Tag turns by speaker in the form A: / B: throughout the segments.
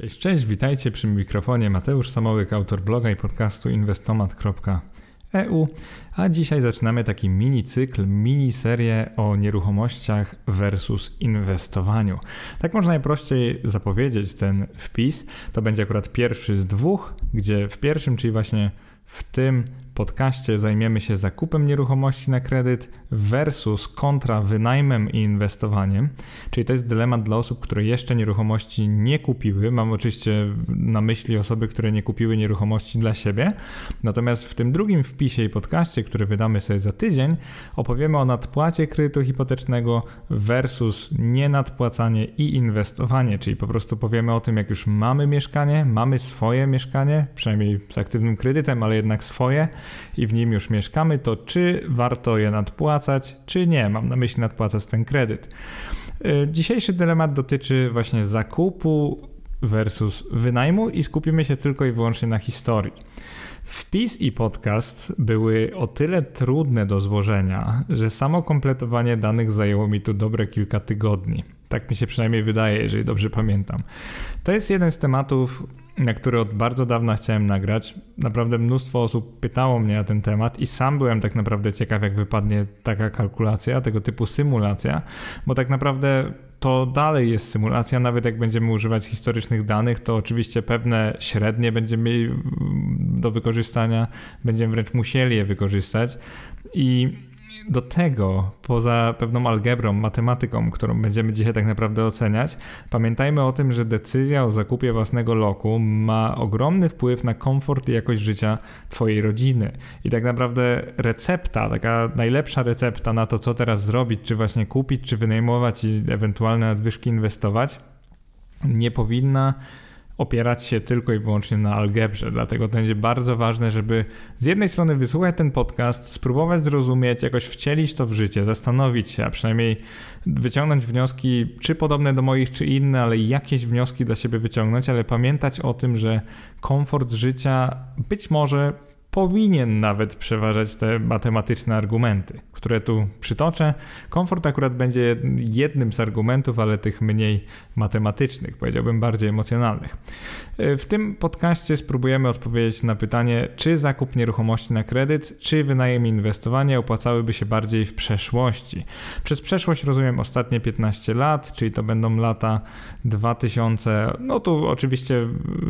A: Cześć, cześć, witajcie przy mikrofonie Mateusz Samołyk, autor bloga i podcastu inwestomat.eu, a dzisiaj zaczynamy taki mini cykl, mini serię o nieruchomościach versus inwestowaniu. Tak można najprościej zapowiedzieć ten wpis. To będzie akurat pierwszy z dwóch, gdzie w pierwszym, czyli właśnie w tym podcaście zajmiemy się zakupem nieruchomości na kredyt versus kontra wynajmem i inwestowaniem. Czyli to jest dylemat dla osób, które jeszcze nieruchomości nie kupiły. Mam oczywiście na myśli osoby, które nie kupiły nieruchomości dla siebie. Natomiast w tym drugim wpisie i podcaście, który wydamy sobie za tydzień, opowiemy o nadpłacie kredytu hipotecznego versus nienadpłacanie i inwestowanie. Czyli po prostu powiemy o tym, jak już mamy mieszkanie, mamy swoje mieszkanie, przynajmniej z aktywnym kredytem, ale jednak swoje i w nim już mieszkamy, to czy warto je nadpłacać, czy nie. Mam na myśli nadpłacać ten kredyt. Y, dzisiejszy dylemat dotyczy właśnie zakupu versus wynajmu i skupimy się tylko i wyłącznie na historii. Wpis i podcast były o tyle trudne do złożenia, że samo kompletowanie danych zajęło mi tu dobre kilka tygodni. Tak mi się przynajmniej wydaje, jeżeli dobrze pamiętam. To jest jeden z tematów, na który od bardzo dawna chciałem nagrać. Naprawdę mnóstwo osób pytało mnie na ten temat i sam byłem tak naprawdę ciekaw, jak wypadnie taka kalkulacja, tego typu symulacja, bo tak naprawdę to dalej jest symulacja, nawet jak będziemy używać historycznych danych, to oczywiście pewne średnie będziemy mieli do wykorzystania, będziemy wręcz musieli je wykorzystać i do tego, poza pewną algebrą, matematyką, którą będziemy dzisiaj tak naprawdę oceniać, pamiętajmy o tym, że decyzja o zakupie własnego loku ma ogromny wpływ na komfort i jakość życia Twojej rodziny. I tak naprawdę recepta, taka najlepsza recepta na to, co teraz zrobić, czy właśnie kupić, czy wynajmować i ewentualne nadwyżki inwestować, nie powinna opierać się tylko i wyłącznie na algebrze. Dlatego to będzie bardzo ważne, żeby z jednej strony wysłuchać ten podcast, spróbować zrozumieć, jakoś wcielić to w życie, zastanowić się, a przynajmniej wyciągnąć wnioski, czy podobne do moich, czy inne, ale jakieś wnioski dla siebie wyciągnąć, ale pamiętać o tym, że komfort życia być może powinien nawet przeważać te matematyczne argumenty, które tu przytoczę. Komfort akurat będzie jednym z argumentów, ale tych mniej matematycznych, powiedziałbym bardziej emocjonalnych. W tym podcaście spróbujemy odpowiedzieć na pytanie, czy zakup nieruchomości na kredyt, czy wynajem i inwestowanie opłacałyby się bardziej w przeszłości. Przez przeszłość rozumiem ostatnie 15 lat, czyli to będą lata 2000, no tu oczywiście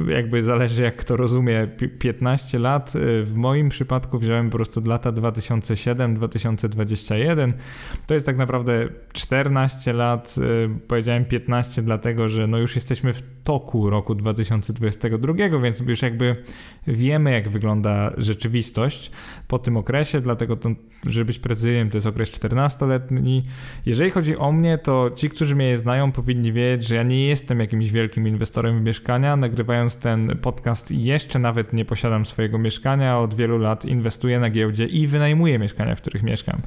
A: jakby zależy jak kto rozumie 15 lat. W moim przypadku wziąłem po prostu lata 2007-2021. To jest tak naprawdę 14 lat, powiedziałem 15 dlatego, że no już jesteśmy w toku roku 2022, więc już jakby wiemy, jak wygląda rzeczywistość po tym okresie, dlatego to, żeby być precyzyjnym, to jest okres 14-letni. Jeżeli chodzi o mnie, to ci, którzy mnie znają, powinni wiedzieć, że ja nie jestem jakimś wielkim inwestorem w mieszkania. Nagrywając ten podcast, jeszcze nawet nie posiadam swojego mieszkania. Od wielu lat inwestuję na giełdzie i wynajmuję mieszkania, w których mieszkam.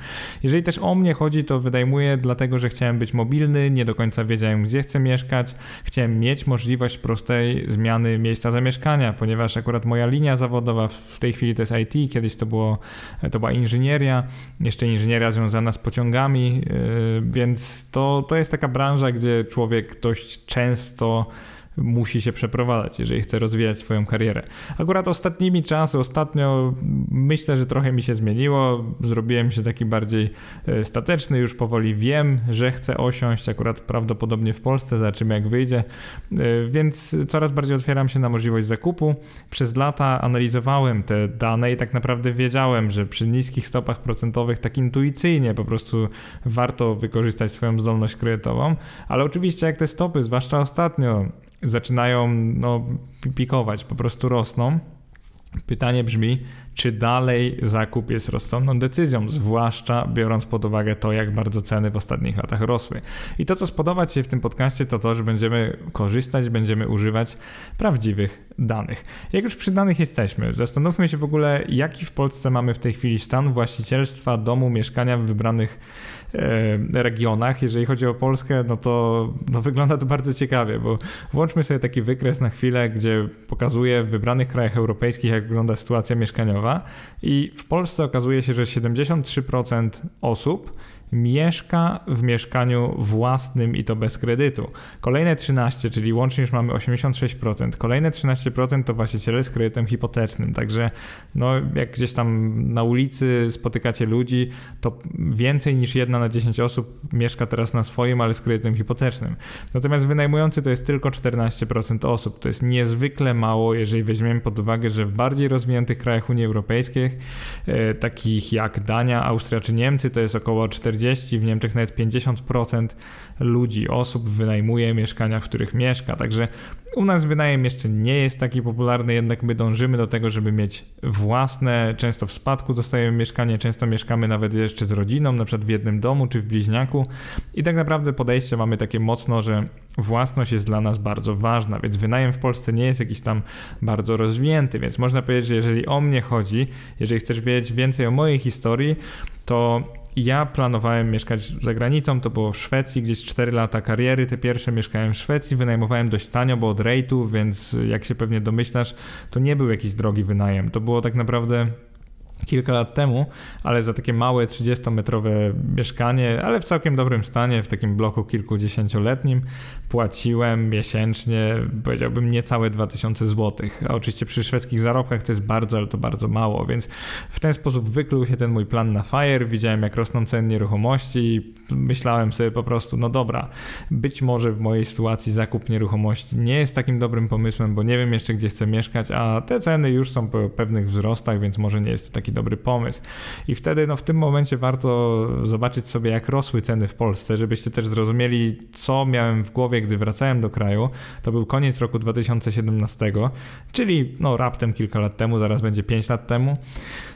A: Jeżeli też o mnie chodzi, to wynajmuję dlatego, że chciałem być mobilny, nie do końca wiedziałem, gdzie chcę mieszkać, chciałem mieć możliwość prostej zmiany miejsca zamieszkania, ponieważ akurat moja linia zawodowa w tej chwili to jest IT, kiedyś to, było, to była inżynieria, jeszcze inżynieria związana z pociągami, yy, więc to, to jest taka branża, gdzie człowiek dość często musi się przeprowadzać, jeżeli chce rozwijać swoją karierę. Akurat ostatnimi czasy, ostatnio myślę, że trochę mi się zmieniło. Zrobiłem się taki bardziej e, stateczny, już powoli wiem, że chcę osiąść, akurat prawdopodobnie w Polsce, zobaczymy jak wyjdzie, e, więc coraz bardziej otwieram się na możliwość zakupu. Przez lata analizowałem te dane i tak naprawdę wiedziałem, że przy niskich stopach procentowych tak intuicyjnie po prostu warto wykorzystać swoją zdolność kredytową, ale oczywiście jak te stopy, zwłaszcza ostatnio, zaczynają no, pikować, po prostu rosną. Pytanie brzmi, czy dalej zakup jest rozsądną decyzją, zwłaszcza biorąc pod uwagę to, jak bardzo ceny w ostatnich latach rosły. I to, co spodoba Ci się w tym podcaście, to to, że będziemy korzystać, będziemy używać prawdziwych danych. Jak już przy danych jesteśmy, zastanówmy się w ogóle, jaki w Polsce mamy w tej chwili stan właścicielstwa domu, mieszkania w wybranych e, regionach. Jeżeli chodzi o Polskę, no to no wygląda to bardzo ciekawie, bo włączmy sobie taki wykres na chwilę, gdzie pokazuje w wybranych krajach europejskich, jak wygląda sytuacja mieszkaniowa i w Polsce okazuje się, że 73% osób mieszka w mieszkaniu własnym i to bez kredytu. Kolejne 13, czyli łącznie już mamy 86%. Kolejne 13% to właściciele z kredytem hipotecznym. Także no, jak gdzieś tam na ulicy spotykacie ludzi, to więcej niż jedna na 10 osób mieszka teraz na swoim, ale z kredytem hipotecznym. Natomiast wynajmujący to jest tylko 14% osób. To jest niezwykle mało, jeżeli weźmiemy pod uwagę, że w bardziej rozwiniętych krajach Unii Europejskiej, e, takich jak Dania, Austria czy Niemcy, to jest około 40, w Niemczech nawet 50% ludzi, osób wynajmuje mieszkania, w których mieszka. Także u nas wynajem jeszcze nie jest taki popularny, jednak my dążymy do tego, żeby mieć własne, często w spadku dostajemy mieszkanie, często mieszkamy nawet jeszcze z rodziną, na przykład w jednym domu czy w bliźniaku. I tak naprawdę podejście mamy takie mocno, że własność jest dla nas bardzo ważna, więc wynajem w Polsce nie jest jakiś tam bardzo rozwinięty, więc można powiedzieć, że jeżeli o mnie chodzi, jeżeli chcesz wiedzieć więcej o mojej historii, to ja planowałem mieszkać za granicą, to było w Szwecji, gdzieś 4 lata kariery, te pierwsze mieszkałem w Szwecji, wynajmowałem dość tanio, bo od rejtu, więc jak się pewnie domyślasz, to nie był jakiś drogi wynajem, to było tak naprawdę kilka lat temu, ale za takie małe 30-metrowe mieszkanie, ale w całkiem dobrym stanie, w takim bloku kilkudziesięcioletnim, płaciłem miesięcznie, powiedziałbym, niecałe 2000 zł. A oczywiście przy szwedzkich zarobkach to jest bardzo, ale to bardzo mało, więc w ten sposób wykluł się ten mój plan na FIRE. Widziałem, jak rosną ceny nieruchomości i myślałem sobie po prostu, no dobra, być może w mojej sytuacji zakup nieruchomości nie jest takim dobrym pomysłem, bo nie wiem jeszcze, gdzie chcę mieszkać, a te ceny już są po pewnych wzrostach, więc może nie jest to taki taki dobry pomysł. I wtedy no, w tym momencie warto zobaczyć sobie, jak rosły ceny w Polsce, żebyście też zrozumieli, co miałem w głowie, gdy wracałem do kraju. To był koniec roku 2017, czyli no, raptem kilka lat temu, zaraz będzie 5 lat temu.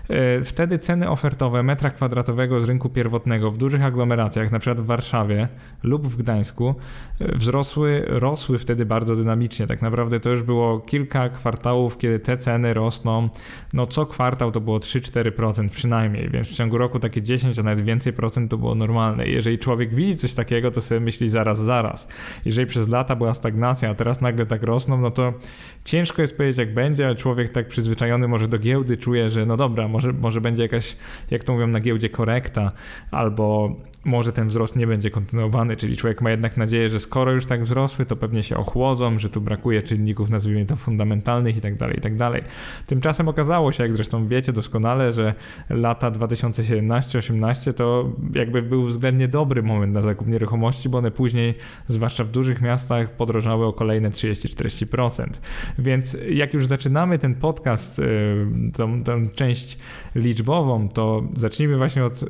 A: E, wtedy ceny ofertowe metra kwadratowego z rynku pierwotnego w dużych aglomeracjach, przykład w Warszawie lub w Gdańsku, e, wzrosły, rosły wtedy bardzo dynamicznie. Tak naprawdę to już było kilka kwartałów, kiedy te ceny rosną. No co kwartał to było 3-4% przynajmniej, więc w ciągu roku takie 10, a nawet więcej procent to było normalne. Jeżeli człowiek widzi coś takiego, to sobie myśli zaraz, zaraz. Jeżeli przez lata była stagnacja, a teraz nagle tak rosną, no to ciężko jest powiedzieć jak będzie, ale człowiek tak przyzwyczajony może do giełdy czuje, że no dobra, może, może będzie jakaś, jak to mówią na giełdzie, korekta, albo może ten wzrost nie będzie kontynuowany, czyli człowiek ma jednak nadzieję, że skoro już tak wzrosły, to pewnie się ochłodzą, że tu brakuje czynników, nazwijmy to fundamentalnych i tak dalej, i tak. Tymczasem okazało się, jak zresztą wiecie doskonale, że lata 2017-18 to jakby był względnie dobry moment na zakup nieruchomości, bo one później, zwłaszcza w dużych miastach, podrożały o kolejne 30-40%. Więc jak już zaczynamy ten podcast, y, tą, tą część liczbową, to zacznijmy właśnie od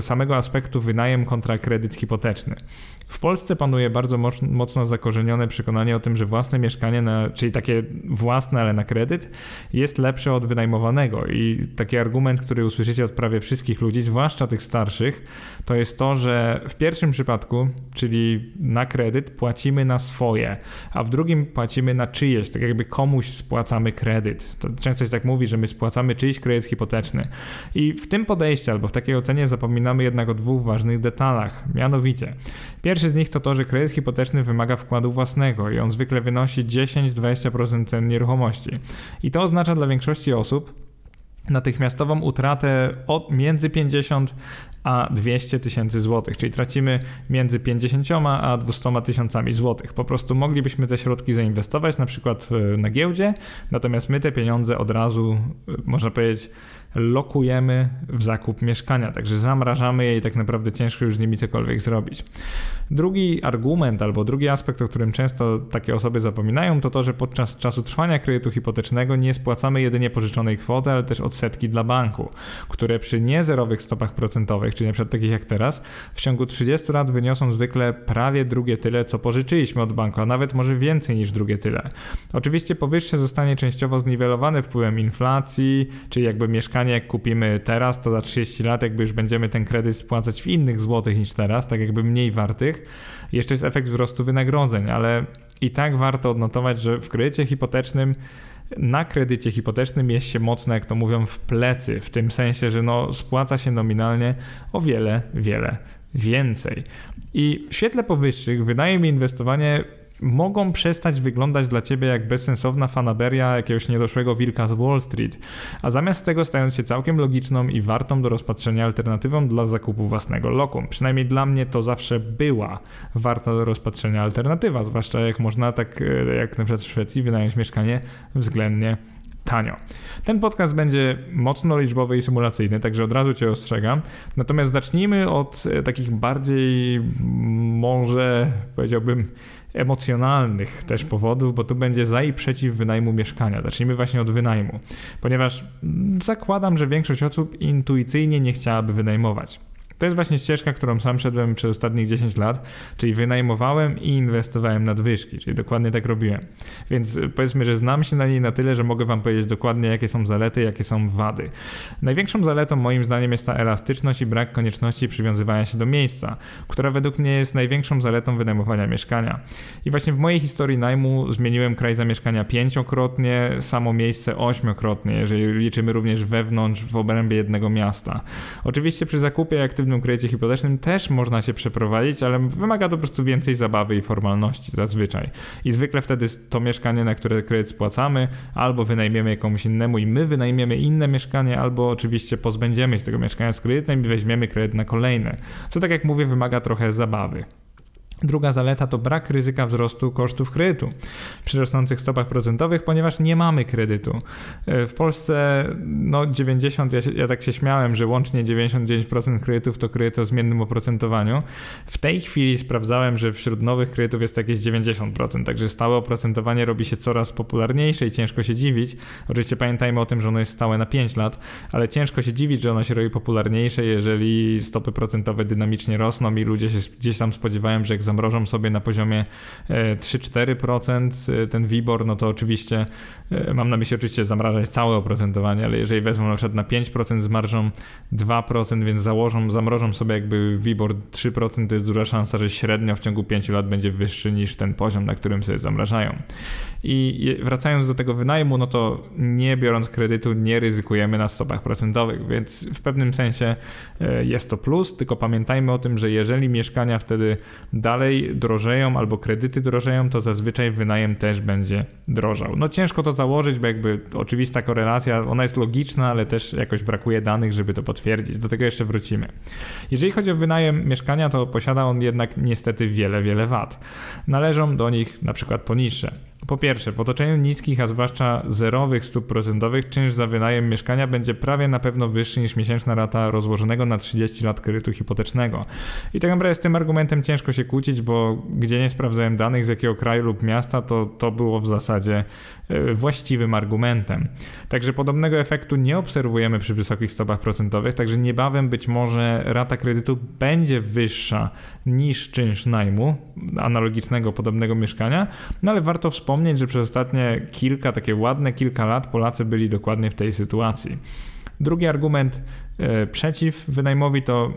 A: samego aspektu wynajem kontra kredyt hipoteczny. W Polsce panuje bardzo mocno zakorzenione przekonanie o tym, że własne mieszkanie, na, czyli takie własne, ale na kredyt, jest lepsze od wynajmowanego. I taki argument, który usłyszycie od prawie wszystkich ludzi, zwłaszcza tych starszych, to jest to, że w pierwszym przypadku, czyli na kredyt, płacimy na swoje, a w drugim płacimy na czyjeś, tak jakby komuś spłacamy kredyt. To często się tak mówi, że my spłacamy czyjś kredyt hipoteczny. I w tym podejściu albo w takiej ocenie zapominamy jednak o dwóch ważnych detalach. Mianowicie, pierwszy Pierwszy z nich to to, że kredyt hipoteczny wymaga wkładu własnego i on zwykle wynosi 10-20% cen nieruchomości. I to oznacza dla większości osób, natychmiastową utratę od między 50 a 200 tysięcy złotych, czyli tracimy między 50 a 200 tysiącami złotych. Po prostu moglibyśmy te środki zainwestować na przykład e, na giełdzie, natomiast my te pieniądze od razu, e, można powiedzieć, lokujemy w zakup mieszkania, także zamrażamy je i tak naprawdę ciężko już z nimi cokolwiek zrobić. Drugi argument albo drugi aspekt, o którym często takie osoby zapominają, to to, że podczas czasu trwania kredytu hipotecznego nie spłacamy jedynie pożyczonej kwoty, ale też odsetki dla banku, które przy niezerowych stopach procentowych, czyli na przykład takich jak teraz, w ciągu 30 lat wyniosą zwykle prawie drugie tyle, co pożyczyliśmy od banku, a nawet może więcej niż drugie tyle. Oczywiście powyższe zostanie częściowo zniwelowane wpływem inflacji, czyli jakby mieszkanie jak kupimy teraz, to za 30 lat jakby już będziemy ten kredyt spłacać w innych złotych niż teraz, tak jakby mniej wartych. Jeszcze jest efekt wzrostu wynagrodzeń, ale i tak warto odnotować, że w kredycie hipotecznym na kredycie hipotecznym jest się mocno, jak to mówią, w plecy, w tym sensie, że no, spłaca się nominalnie o wiele, wiele więcej. I w świetle powyższych wydaje mi inwestowanie mogą przestać wyglądać dla ciebie jak bezsensowna fanaberia jakiegoś niedoszłego wilka z Wall Street, a zamiast tego stając się całkiem logiczną i wartą do rozpatrzenia alternatywą dla zakupu własnego lokum. Przynajmniej dla mnie to zawsze była warta do rozpatrzenia alternatywa, zwłaszcza jak można tak e, jak na przykład w Szwecji wynająć mieszkanie względnie tanio. Ten podcast będzie mocno liczbowy i symulacyjny, także od razu Cię ostrzegam. Natomiast zacznijmy od e, takich bardziej, może powiedziałbym, emocjonalnych też powodów, bo tu będzie za i przeciw wynajmu mieszkania. Zacznijmy właśnie od wynajmu, ponieważ zakładam, że większość osób intuicyjnie nie chciałaby wynajmować. To jest właśnie ścieżka, którą sam szedłem przez ostatnich 10 lat, czyli wynajmowałem i inwestowałem nadwyżki, czyli dokładnie tak robiłem. Więc powiedzmy, że znam się na niej na tyle, że mogę wam powiedzieć dokładnie, jakie są zalety, jakie są wady. Największą zaletą moim zdaniem jest ta elastyczność i brak konieczności przywiązywania się do miejsca, która według mnie jest największą zaletą wynajmowania mieszkania. I właśnie w mojej historii najmu zmieniłem kraj zamieszkania pięciokrotnie, samo miejsce ośmiokrotnie, jeżeli liczymy również wewnątrz, w obrębie jednego miasta. Oczywiście przy zakupie aktywności aktywnym kredycie hipotecznym też można się przeprowadzić, ale wymaga to po prostu więcej zabawy i formalności zazwyczaj. I zwykle wtedy to mieszkanie, na które kredyt spłacamy, albo wynajmiemy komuś innemu i my wynajmiemy inne mieszkanie, albo oczywiście pozbędziemy się tego mieszkania z kredytem i weźmiemy kredyt na kolejne. Co tak jak mówię, wymaga trochę zabawy. Druga zaleta to brak ryzyka wzrostu kosztów kredytu przy rosnących stopach procentowych, ponieważ nie mamy kredytu. E, w Polsce no 90, ja, ja tak się śmiałem, że łącznie 99% kredytów to kredyt o zmiennym oprocentowaniu. W tej chwili sprawdzałem, że wśród nowych kredytów jest jakieś 90%, także stałe oprocentowanie robi się coraz popularniejsze i ciężko się dziwić. Oczywiście pamiętajmy o tym, że ono jest stałe na 5 lat, ale ciężko się dziwić, że ono się robi popularniejsze, jeżeli stopy procentowe dynamicznie rosną i ludzie się gdzieś tam spodziewają, że jak zamrożą sobie na poziomie 3-4% e, e, ten WIBOR, no to oczywiście e, mam na myśli oczywiście zamrażać całe oprocentowanie, ale jeżeli wezmą na przykład na 5% z marżą 2%, więc założą, zamrożą sobie jakby WIBOR 3%, to jest duża szansa, że średnio w ciągu 5 lat będzie wyższy niż ten poziom, na którym sobie zamrażają. I wracając do tego wynajmu, no to nie biorąc kredytu nie ryzykujemy na stopach procentowych, więc w pewnym sensie jest to plus, tylko pamiętajmy o tym, że jeżeli mieszkania wtedy dalej dalej drożeją albo kredyty drożeją, to zazwyczaj wynajem też będzie drożał. No ciężko to założyć, bo jakby oczywista korelacja, ona jest logiczna, ale też jakoś brakuje danych, żeby to potwierdzić. Do tego jeszcze wrócimy. Jeżeli chodzi o wynajem mieszkania, to posiada on jednak niestety wiele, wiele wad. Należą do nich na przykład poniższe. Po pierwsze, w otoczeniu niskich, a zwłaszcza zerowych stóp procentowych, czynsz za wynajem mieszkania będzie prawie na pewno wyższy niż miesięczna rata rozłożonego na 30 lat kredytu hipotecznego. I tak naprawdę z tym argumentem ciężko się kłócić, bo gdzie nie sprawdzałem danych z jakiego kraju lub miasta, to to było w zasadzie e, właściwym argumentem. Także podobnego efektu nie obserwujemy przy wysokich stopach procentowych, także niebawem być może rata kredytu będzie wyższa niż czynsz najmu analogicznego, podobnego mieszkania, no ale warto wspomnieć, wspomnieć, że przez ostatnie kilka, takie ładne kilka lat Polacy byli dokładnie w tej sytuacji. Drugi argument e, przeciw wynajmowi to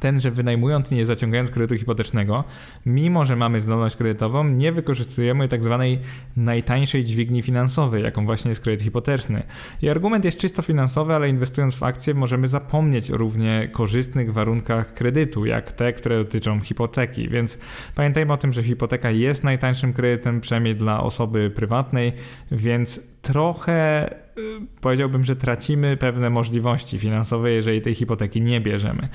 A: ten, że wynajmując nie zaciągając kredytu hipotecznego, mimo że mamy zdolność kredytową, nie wykorzystujemy tak zwanej najtańszej dźwigni finansowej, jaką właśnie jest kredyt hipoteczny. I argument jest czysto finansowy, ale inwestując w akcje możemy zapomnieć o równie korzystnych warunkach kredytu, jak te, które dotyczą hipoteki. Więc pamiętajmy o tym, że hipoteka jest najtańszym kredytem, przynajmniej dla osoby prywatnej, więc trochę y, powiedziałbym, że tracimy pewne możliwości finansowe, jeżeli tej hipoteki nie bierzemy.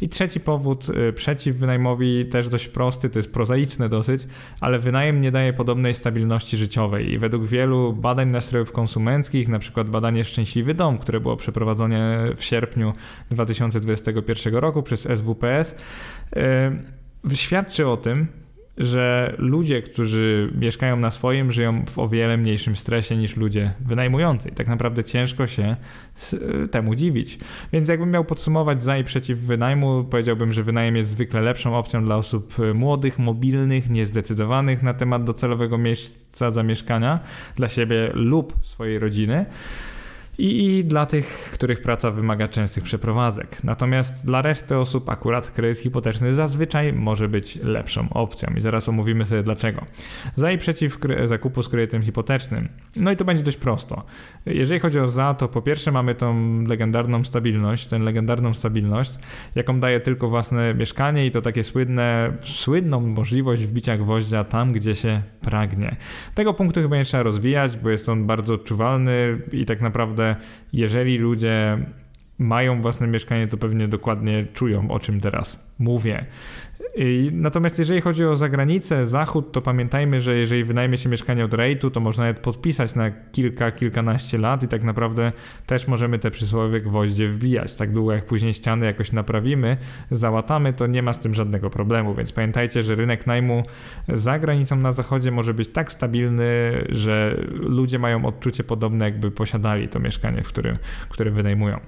A: I trzeci powód y, przeciw wynajmowi, też dość prosty, to jest prozaiczne dosyć, ale wynajem nie daje podobnej stabilności życiowej i według wielu badań nastrojów konsumenckich, na przykład badanie Szczęśliwy Dom, które było przeprowadzone w sierpniu 2021 roku przez SWPS, yy, świadczy o tym, że ludzie, którzy mieszkają na swoim, żyją w o wiele mniejszym stresie niż ludzie wynajmujący. I tak naprawdę ciężko się temu dziwić. Więc jakbym miał podsumować za i przeciw wynajmu, powiedziałbym, że wynajem jest zwykle lepszą opcją dla osób młodych, mobilnych, niezdecydowanych na temat docelowego miejsca zamieszkania dla siebie lub swojej rodziny. I, dla tych, których praca wymaga częstych przeprowadzek. Natomiast dla reszty osób akurat kredyt hipoteczny zazwyczaj może być lepszą opcją i zaraz omówimy sobie dlaczego. Za i przeciw zakupu z kredytem hipotecznym. No i to będzie dość prosto. Jeżeli chodzi o za, to po pierwsze mamy tą legendarną stabilność, tę legendarną stabilność, jaką daje tylko własne mieszkanie i to takie słynne, słynną możliwość wbicia gwoździa tam, gdzie się pragnie. Tego punktu chyba nie trzeba rozwijać, bo jest on bardzo odczuwalny i tak naprawdę jeżeli ludzie mają własne mieszkanie, to pewnie dokładnie czują, o czym teraz mówię. Natomiast jeżeli chodzi o zagranicę, zachód, to pamiętajmy, że jeżeli wynajmie się mieszkanie od rejtu, to można nawet podpisać na kilka, kilkanaście lat i tak naprawdę też możemy te przysłowiowe gwoździe wbijać. Tak długo jak później ściany jakoś naprawimy, załatamy, to nie ma z tym żadnego problemu. Więc pamiętajcie, że rynek najmu za granicą na zachodzie może być tak stabilny, że ludzie mają odczucie podobne, jakby posiadali to mieszkanie, w którym, które wynajmują.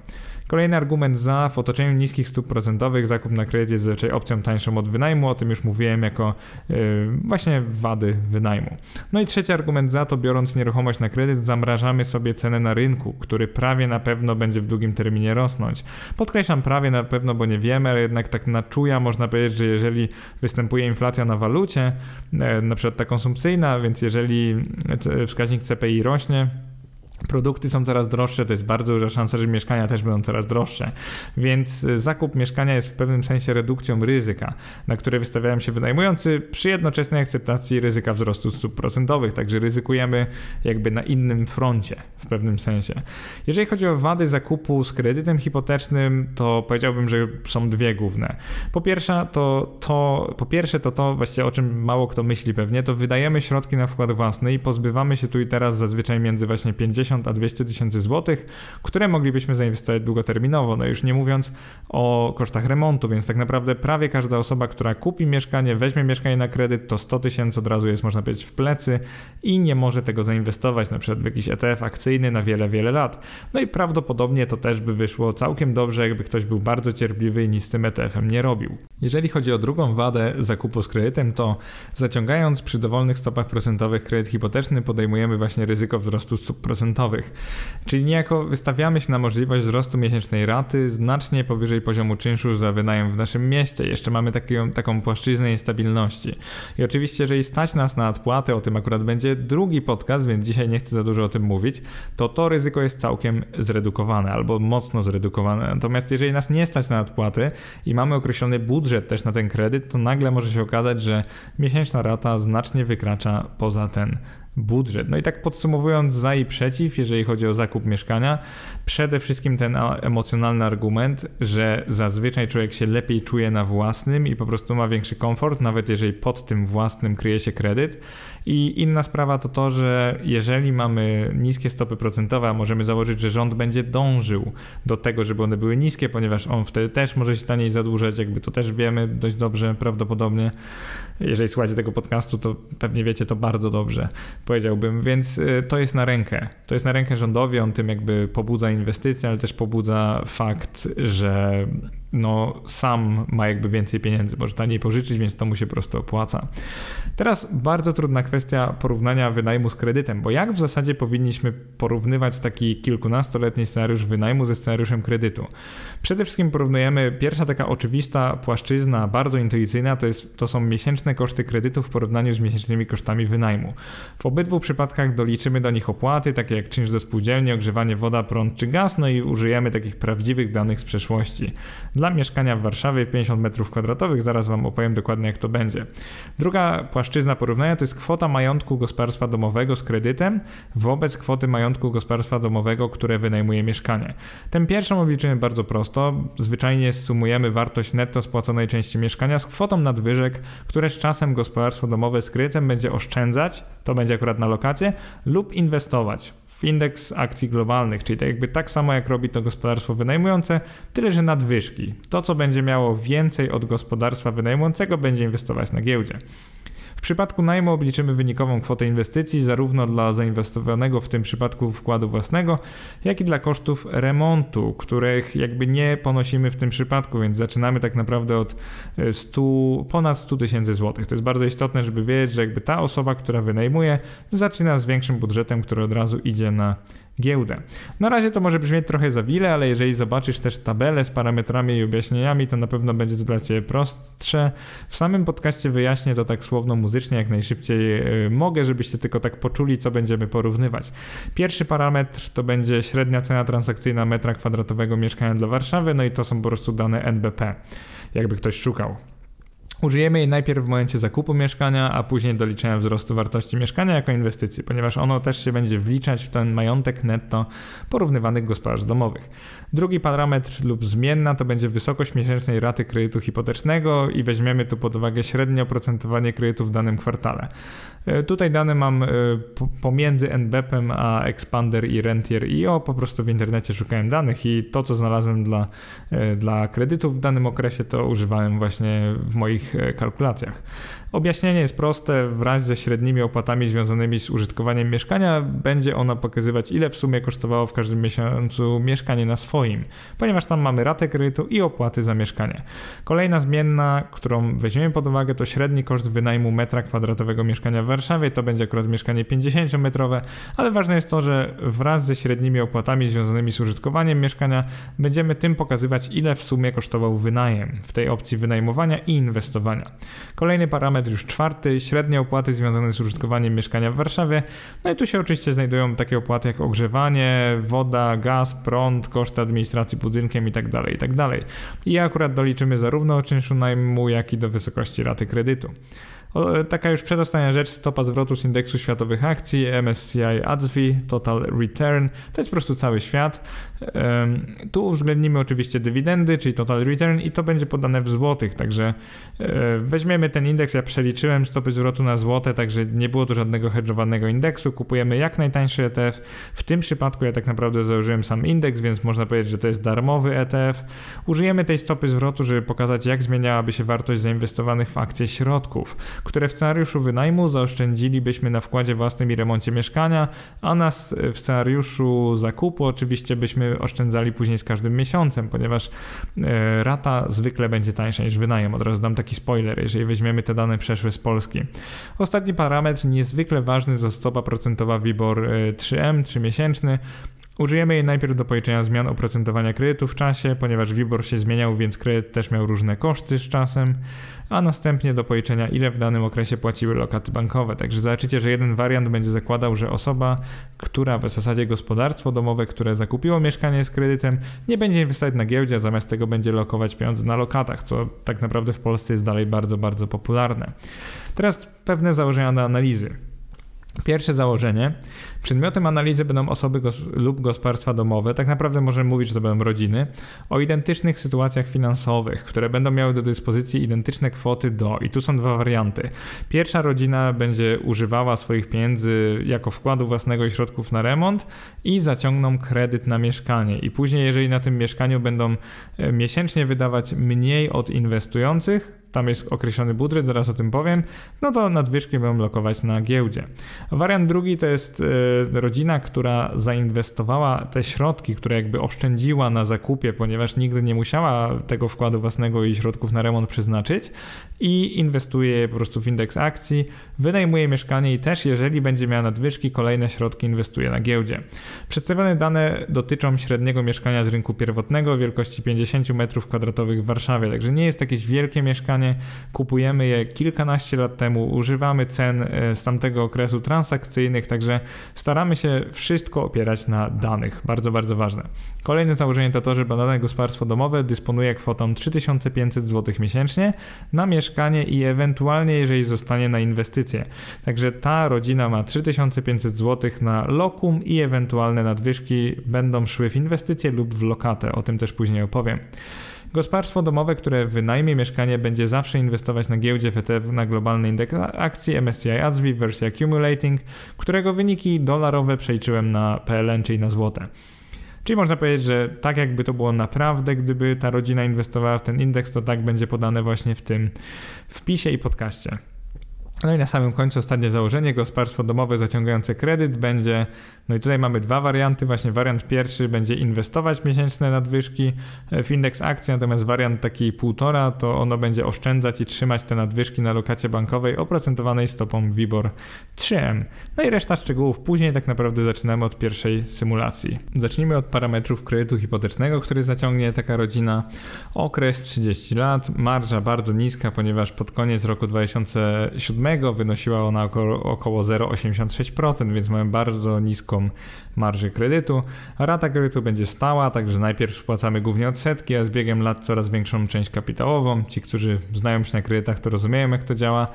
A: Kolejny argument za w otoczeniu niskich stóp procentowych zakup na kredyt jest zazwyczaj opcją tańszą od wynajmu, o tym już mówiłem jako yy, właśnie wady wynajmu. No i trzeci argument za to biorąc nieruchomość na kredyt zamrażamy sobie cenę na rynku, który prawie na pewno będzie w długim terminie rosnąć. Podkreślam prawie na pewno, bo nie wiemy, ale jednak tak na czuja można powiedzieć, że jeżeli występuje inflacja na walucie, yy, na przykład ta konsumpcyjna, więc jeżeli wskaźnik CPI rośnie, Produkty są coraz droższe, to jest bardzo duża szansa, że mieszkania też będą coraz droższe. Więc y, zakup mieszkania jest w pewnym sensie redukcją ryzyka, na które wystawiają się wynajmujący przy jednoczesnej akceptacji ryzyka wzrostu stóp procentowych, także ryzykujemy jakby na innym froncie w pewnym sensie. Jeżeli chodzi o wady zakupu z kredytem hipotecznym, to powiedziałbym, że są dwie główne. Po pierwsze to, to, po pierwsze to to właściwie o czym mało kto myśli pewnie, to wydajemy środki na wkład własny i pozbywamy się tu i teraz zazwyczaj między właśnie 50 150 a 200 tysięcy złotych, które moglibyśmy zainwestować długoterminowo. No już nie mówiąc o kosztach remontu, więc tak naprawdę prawie każda osoba, która kupi mieszkanie, weźmie mieszkanie na kredyt, to 100 tysięcy od razu jest, można powiedzieć, w plecy i nie może tego zainwestować na przykład w jakiś ETF akcyjny na wiele, wiele lat. No i prawdopodobnie to też by wyszło całkiem dobrze, jakby ktoś był bardzo cierpliwy i nic z tym ETF-em nie robił. Jeżeli chodzi o drugą wadę zakupu z kredytem, to zaciągając przy dowolnych stopach procentowych kredyt hipoteczny podejmujemy właśnie ryzyko wzrostu stóp procentowych Czyli niejako wystawiamy się na możliwość wzrostu miesięcznej raty znacznie powyżej poziomu czynszu za wynajem w naszym mieście. Jeszcze mamy taką, taką płaszczyznę niestabilności. I oczywiście, jeżeli stać nas na odpłatę, o tym akurat będzie drugi podcast, więc dzisiaj nie chcę za dużo o tym mówić, to to ryzyko jest całkiem zredukowane albo mocno zredukowane. Natomiast jeżeli nas nie stać na odpłaty i mamy określony budżet też na ten kredyt, to nagle może się okazać, że miesięczna rata znacznie wykracza poza ten budżet. No i tak podsumowując za i przeciw, jeżeli chodzi o zakup mieszkania, przede wszystkim ten emocjonalny argument, że zazwyczaj człowiek się lepiej czuje na własnym i po prostu ma większy komfort, nawet jeżeli pod tym własnym kryje się kredyt. I inna sprawa to to, że jeżeli mamy niskie stopy procentowe, a możemy założyć, że rząd będzie dążył do tego, żeby one były niskie, ponieważ on wtedy też może się taniej zadłużać, jakby to też wiemy dość dobrze prawdopodobnie. Jeżeli słuchacie tego podcastu, to pewnie wiecie to bardzo dobrze powiedziałbym, więc y, to jest na rękę. To jest na rękę rządowi, on tym jakby pobudza inwestycje, ale też pobudza fakt, że no, sam ma jakby więcej pieniędzy, może taniej pożyczyć, więc to mu się po prostu opłaca. Teraz bardzo trudna kwestia porównania wynajmu z kredytem, bo jak w zasadzie powinniśmy porównywać taki kilkunastoletni scenariusz wynajmu ze scenariuszem kredytu? Przede wszystkim porównujemy, pierwsza taka oczywista płaszczyzna, bardzo intuicyjna, to, jest, to są miesięczne koszty kredytu w porównaniu z miesięcznymi kosztami wynajmu. W obydwu przypadkach doliczymy do nich opłaty, takie jak czynsz do spółdzielni, ogrzewanie woda, prąd czy gaz, no i użyjemy takich prawdziwych danych z przeszłości. Dla mieszkania w Warszawie 50 m2, zaraz Wam opowiem dokładnie jak to będzie. Druga płaszczyzna porównania to jest kwota majątku gospodarstwa domowego z kredytem wobec kwoty majątku gospodarstwa domowego, które wynajmuje mieszkanie. Tę pierwszą obliczymy bardzo prosto. Zwyczajnie sumujemy wartość netto spłaconej części mieszkania z kwotą nadwyżek, które z czasem gospodarstwo domowe z kredytem będzie oszczędzać, to będzie akurat na lokacie, lub inwestować indeks akcji globalnych, czyli tak jakby tak samo jak robi to gospodarstwo wynajmujące, tyle że nadwyżki. To, co będzie miało więcej od gospodarstwa wynajmującego, będzie inwestować na giełdzie przypadku najmu obliczymy wynikową kwotę inwestycji zarówno dla zainwestowanego w tym przypadku wkładu własnego, jak i dla kosztów remontu, których jakby nie ponosimy w tym przypadku, więc zaczynamy tak naprawdę od 100, e, ponad 100 tysięcy złotych. To jest bardzo istotne, żeby wiedzieć, że jakby ta osoba, która wynajmuje, zaczyna z większym budżetem, który od razu idzie na giełdę. Na razie to może brzmieć trochę za wiele, ale jeżeli zobaczysz też tabelę z parametrami i objaśnieniami, to na pewno będzie to dla Ciebie prostsze. W samym podcaście wyjaśnię to tak słowno muzycznie, jak najszybciej y, mogę, żebyście tylko tak poczuli, co będziemy porównywać. Pierwszy parametr to będzie średnia cena transakcyjna metra kwadratowego mieszkania dla Warszawy, no i to są po prostu dane NBP, jakby ktoś szukał. Użyjemy jej najpierw w momencie zakupu mieszkania, a później do liczenia wzrostu wartości mieszkania jako inwestycji, ponieważ ono też się będzie wliczać w ten majątek netto porównywanych gospodarstw domowych. Drugi parametr lub zmienna to będzie wysokość miesięcznej raty kredytu hipotecznego i weźmiemy tu pod uwagę średnie oprocentowanie kredytu w danym kwartale. E, tutaj dane mam e, pomiędzy NBP-em a Expander i Rentier.io. Po prostu w internecie szukałem danych i to, co znalazłem dla, e, dla kredytów w danym okresie, to używałem właśnie w moich kalkulacjach. Objaśnienie jest proste. Wraz ze średnimi opłatami związanymi z użytkowaniem mieszkania będzie ona pokazywać, ile w sumie kosztowało w każdym miesiącu mieszkanie na swoim, ponieważ tam mamy ratę kredytu i opłaty za mieszkanie. Kolejna zmienna, którą weźmiemy pod uwagę, to średni koszt wynajmu metra kwadratowego mieszkania w Warszawie. To będzie akurat mieszkanie 50-metrowe, ale ważne jest to, że wraz ze średnimi opłatami związanymi z użytkowaniem mieszkania będziemy tym pokazywać, ile w sumie kosztował wynajem w tej opcji wynajmowania i inwestowania. Kolejny parametr parametr już czwarty, średnie opłaty związane z użytkowaniem mieszkania w Warszawie. No i tu się oczywiście znajdują takie opłaty jak ogrzewanie, woda, gaz, prąd, koszty administracji budynkiem itd. Tak itd. Tak I akurat doliczymy zarówno czynszu najmu, jak i do wysokości raty kredytu. O, taka już przedostania rzecz, stopa zwrotu z indeksu światowych akcji, MSCI ADSV, Total Return, to jest po prostu cały świat. Tu uwzględnimy oczywiście dywidendy, czyli total return i to będzie podane w złotych, także e, weźmiemy ten indeks, ja przeliczyłem stopy zwrotu na złote, także nie było tu żadnego hedżowanego indeksu, kupujemy jak najtańszy ETF. W tym przypadku ja tak naprawdę założyłem sam indeks, więc można powiedzieć, że to jest darmowy ETF. Użyjemy tej stopy zwrotu, żeby pokazać jak zmieniałaby się wartość zainwestowanych w akcje środków, które w scenariuszu wynajmu zaoszczędzilibyśmy na wkładzie własnym i remoncie mieszkania, a nas w scenariuszu zakupu oczywiście byśmy oszczędzali później z każdym miesiącem, ponieważ e, rata zwykle będzie tańsza niż wynajem. Od razu dam taki spoiler, jeżeli weźmiemy te dane przeszłe z Polski. Ostatni parametr, niezwykle ważny, to stopa procentowa WIBOR 3M, e, 3-miesięczny. Użyjemy jej najpierw do policzenia zmian oprocentowania kredytu w czasie, ponieważ WIBOR się zmieniał, więc kredyt też miał różne koszty z czasem, a następnie do policzenia ile w danym okresie płaciły lokaty bankowe. Także zobaczycie, że jeden wariant będzie zakładał, że osoba, która w zasadzie gospodarstwo domowe, które zakupiło mieszkanie z kredytem, nie będzie inwestować na giełdzie, zamiast tego będzie lokować pieniądze na lokatach, co tak naprawdę w Polsce jest dalej bardzo, bardzo popularne. Teraz pewne założenia do analizy. Pierwsze założenie. Przedmiotem analizy będą osoby gos lub gospodarstwa domowe, tak naprawdę możemy mówić, że to będą rodziny, o identycznych sytuacjach finansowych, które będą miały do dyspozycji identyczne kwoty do. I tu są dwa warianty. Pierwsza rodzina będzie używała swoich pieniędzy jako wkładu własnego i środków na remont i zaciągną kredyt na mieszkanie. I później, jeżeli na tym mieszkaniu będą e, miesięcznie wydawać mniej od inwestujących, tam jest określony budżet, zaraz o tym powiem, no to nadwyżki będą blokować na giełdzie. Wariant drugi to jest e, rodzina, która zainwestowała te środki, które jakby oszczędziła na zakupie, ponieważ nigdy nie musiała tego wkładu własnego i środków na remont przeznaczyć i inwestuje je po prostu w indeks akcji, wynajmuje mieszkanie i też jeżeli będzie miała nadwyżki, kolejne środki inwestuje na giełdzie. Przedstawione dane dotyczą średniego mieszkania z rynku pierwotnego wielkości 50 m2 w Warszawie, także nie jest jakieś wielkie mieszkanie, kupujemy je kilkanaście lat temu, używamy cen e, z tamtego okresu transakcyjnych, także staramy się wszystko opierać na danych. Bardzo, bardzo ważne. Kolejne założenie to to, że dane gospodarstwo domowe dysponuje kwotą 3500 zł miesięcznie na mieszkanie i ewentualnie, jeżeli zostanie na inwestycje. Także ta rodzina ma 3500 zł na lokum i ewentualne nadwyżki będą szły w inwestycje lub w lokatę. O tym też później opowiem. Gospodarstwo domowe, które wynajmie mieszkanie, będzie zawsze inwestować na giełdzie FETF na globalny indeks akcji MSCI ASWI wersji Accumulating, którego wyniki dolarowe przeliczyłem na PLN, czyli na złote. Czyli można powiedzieć, że tak jakby to było naprawdę, gdyby ta rodzina inwestowała w ten indeks, to tak będzie podane właśnie w tym wpisie i podcaście. No i na samym końcu ostatnie założenie, gospodarstwo domowe zaciągające kredyt będzie, no i tutaj mamy dwa warianty, właśnie wariant pierwszy będzie inwestować miesięczne nadwyżki w indeks akcji, natomiast wariant taki półtora to ono będzie oszczędzać i trzymać te nadwyżki na lokacie bankowej oprocentowanej stopą WIBOR 3M. No i reszta szczegółów później, tak naprawdę zaczynamy od pierwszej symulacji. Zacznijmy od parametrów kredytu hipotecznego, który zaciągnie taka rodzina. Okres 30 lat, marża bardzo niska, ponieważ pod koniec roku 2007 wynosiła ona około, około 0,86%, więc mamy bardzo niską marżę kredytu. Rata kredytu będzie stała, także najpierw spłacamy głównie odsetki, a z biegiem lat coraz większą część kapitałową. Ci, którzy znają się na kredytach, to rozumieją, jak to działa.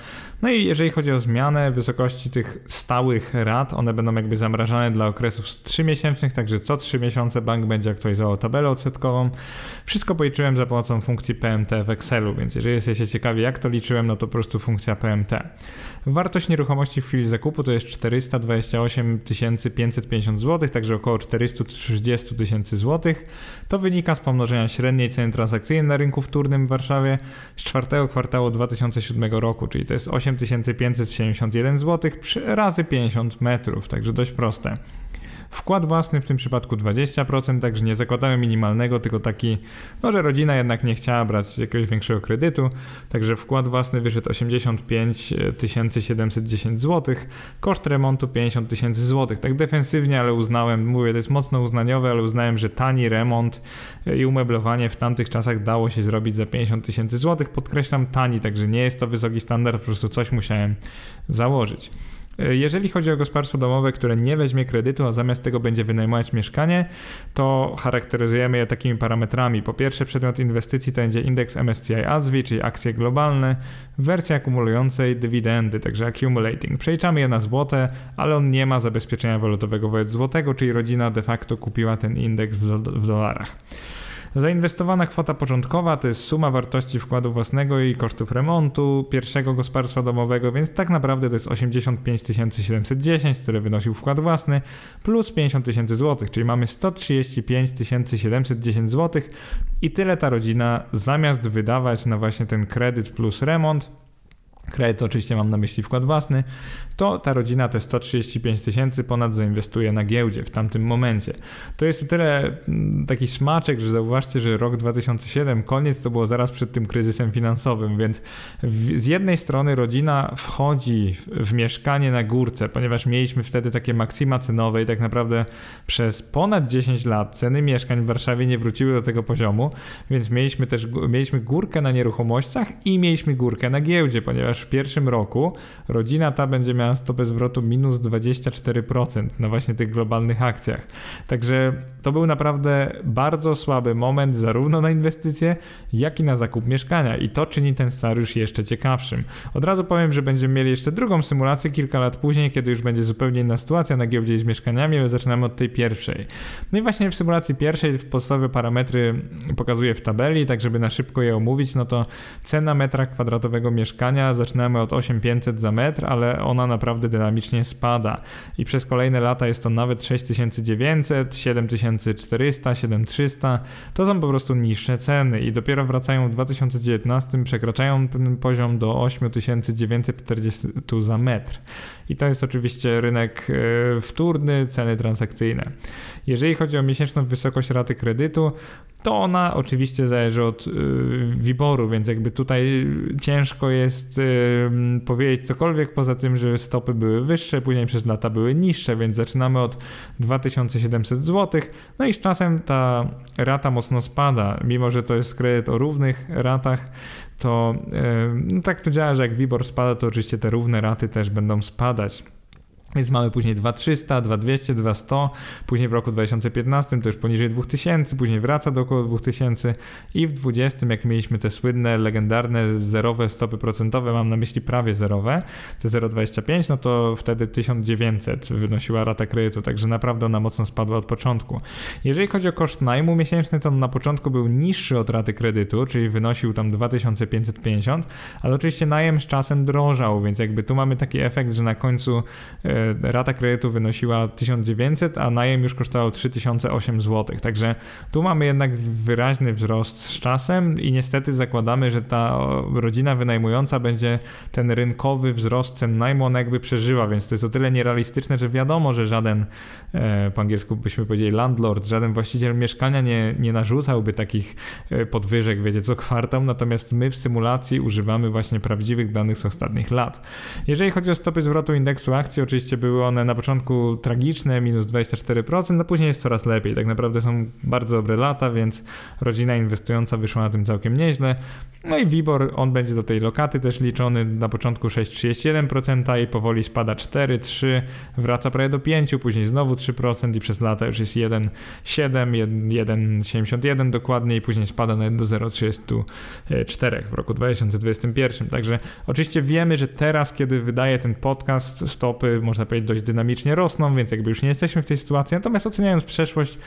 A: No i jeżeli chodzi o zmianę wysokości tych stałych rat, one będą jakby zamrażane dla okresów 3-miesięcznych, także co 3 miesiące bank będzie aktualizował tabelę odsetkową. Wszystko policzyłem za pomocą funkcji PMT w Excelu, więc jeżeli jesteście ciekawi, jak to liczyłem, no to po prostu funkcja PMT. Wartość nieruchomości w chwili zakupu to jest 428 550 zł, także około 430 tysięcy złotych. To wynika z pomnożenia średniej ceny transakcyjnej na rynku wtórnym w Warszawie z czwartego kwartału 2007 roku, czyli to jest 8571 zł razy 50 metrów, także dość proste. Wkład własny w tym przypadku 20%, także nie zakładałem minimalnego, tylko taki, no że rodzina jednak nie chciała brać jakiegoś większego kredytu, także wkład własny wyszedł 85 710 zł, koszt remontu 50 tysięcy złotych. Tak defensywnie, ale uznałem, mówię, to jest mocno uznaniowe, ale uznałem, że tani remont i umeblowanie w tamtych czasach dało się zrobić za 50 tysięcy złotych. Podkreślam tani, także nie jest to wysoki standard, po prostu coś musiałem założyć. Jeżeli chodzi o gospodarstwo domowe, które nie weźmie kredytu, a zamiast tego będzie wynajmować mieszkanie, to charakteryzujemy je takimi parametrami. Po pierwsze, przedmiot inwestycji to będzie indeks MSCI ASWI, czyli akcje globalne, w wersji akumulującej dywidendy, także accumulating. Przeliczamy je na złote, ale on nie ma zabezpieczenia walutowego wobec złotego, czyli rodzina de facto kupiła ten indeks w, do, w dolarach. Zainwestowana kwota początkowa to jest suma wartości wkładu własnego i kosztów remontu pierwszego gospodarstwa domowego, więc tak naprawdę to jest 85 710, który wynosił wkład własny, plus 50 tysięcy złotych, czyli mamy 135 710 złotych i tyle ta rodzina zamiast wydawać na właśnie ten kredyt plus remont, kredyt oczywiście mam na myśli wkład własny, to ta rodzina te 135 tysięcy ponad zainwestuje na giełdzie w tamtym momencie. To jest o tyle mm, taki smaczek, że zauważcie, że rok 2007, koniec to było zaraz przed tym kryzysem finansowym, więc w, z jednej strony rodzina wchodzi w, w mieszkanie na górce, ponieważ mieliśmy wtedy takie maksima cenowe i tak naprawdę przez ponad 10 lat ceny mieszkań w Warszawie nie wróciły do tego poziomu, więc mieliśmy też mieliśmy górkę na nieruchomościach i mieliśmy górkę na giełdzie, ponieważ w pierwszym roku rodzina ta będzie miała stopę zwrotu minus 24% na właśnie tych globalnych akcjach. Także to był naprawdę bardzo słaby moment zarówno na inwestycje, jak i na zakup mieszkania i to czyni ten scenariusz jeszcze ciekawszym. Od razu powiem, że będziemy mieli jeszcze drugą symulację kilka lat później, kiedy już będzie zupełnie inna sytuacja na giełdzie z mieszkaniami, ale zaczynamy od tej pierwszej. No i właśnie w symulacji pierwszej podstawowe parametry pokazuję w tabeli, tak żeby na szybko je omówić, no to cena metra kwadratowego mieszkania zaczynamy od 8500 za metr, ale ona naprawdę dynamicznie spada i przez kolejne lata jest to nawet 6900, 7400, 7300. To są po prostu niższe ceny i dopiero wracają w 2019, przekraczają ten poziom do 8940 za metr. I to jest oczywiście rynek e, wtórny, ceny transakcyjne. Jeżeli chodzi o miesięczną wysokość raty kredytu, to ona oczywiście zależy od y, wyboru, więc jakby tutaj ciężko jest y, powiedzieć cokolwiek poza tym, że stopy były wyższe, później przez lata były niższe, więc zaczynamy od 2700 zł. No i z czasem ta rata mocno spada, mimo że to jest kredyt o równych ratach, to y, no tak to działa, że jak WIBOR spada, to oczywiście te równe raty też będą spadać. Więc mamy później 2300, 2200, 2100, później w roku 2015 to już poniżej 2000, później wraca do około 2000 i w 20 jak mieliśmy te słynne, legendarne zerowe stopy procentowe, mam na myśli prawie zerowe, te 0,25, no to wtedy 1900 wynosiła rata kredytu, także naprawdę ona mocno spadła od początku. Jeżeli chodzi o koszt najmu miesięczny, to on na początku był niższy od raty kredytu, czyli wynosił tam 2550, ale oczywiście najem z czasem drożał, więc jakby tu mamy taki efekt, że na końcu e, rata kredytu wynosiła 1900, a najem już kosztował 3008 zł. Także tu mamy jednak wyraźny wzrost z czasem i niestety zakładamy, że ta rodzina wynajmująca będzie ten rynkowy wzrost cen najmu, ona jakby przeżyła, więc to jest o tyle nierealistyczne, że wiadomo, że żaden, e, po angielsku byśmy powiedzieli landlord, żaden właściciel mieszkania nie, nie narzucałby takich e, podwyżek, wiecie, co kwartał, natomiast my w symulacji używamy właśnie prawdziwych danych z ostatnich lat. Jeżeli chodzi o stopy zwrotu indeksu akcji, oczywiście były one na początku tragiczne, minus 24%, no później jest coraz lepiej. Tak naprawdę są bardzo dobre lata, więc rodzina inwestująca wyszła na tym całkiem nieźle. No i WIBOR, on będzie do tej lokaty też liczony, na początku 6,31% i powoli spada 4, 3, wraca prawie do 5, później znowu 3% i przez lata już jest 1,7, 1,71 dokładnie i później spada nawet do 0,34 w roku 2021. Także oczywiście wiemy, że teraz, kiedy wydaje ten podcast, stopy, można powiedzieć, dość dynamicznie rosną, więc jakby już nie jesteśmy w tej sytuacji. Natomiast oceniając przeszłość,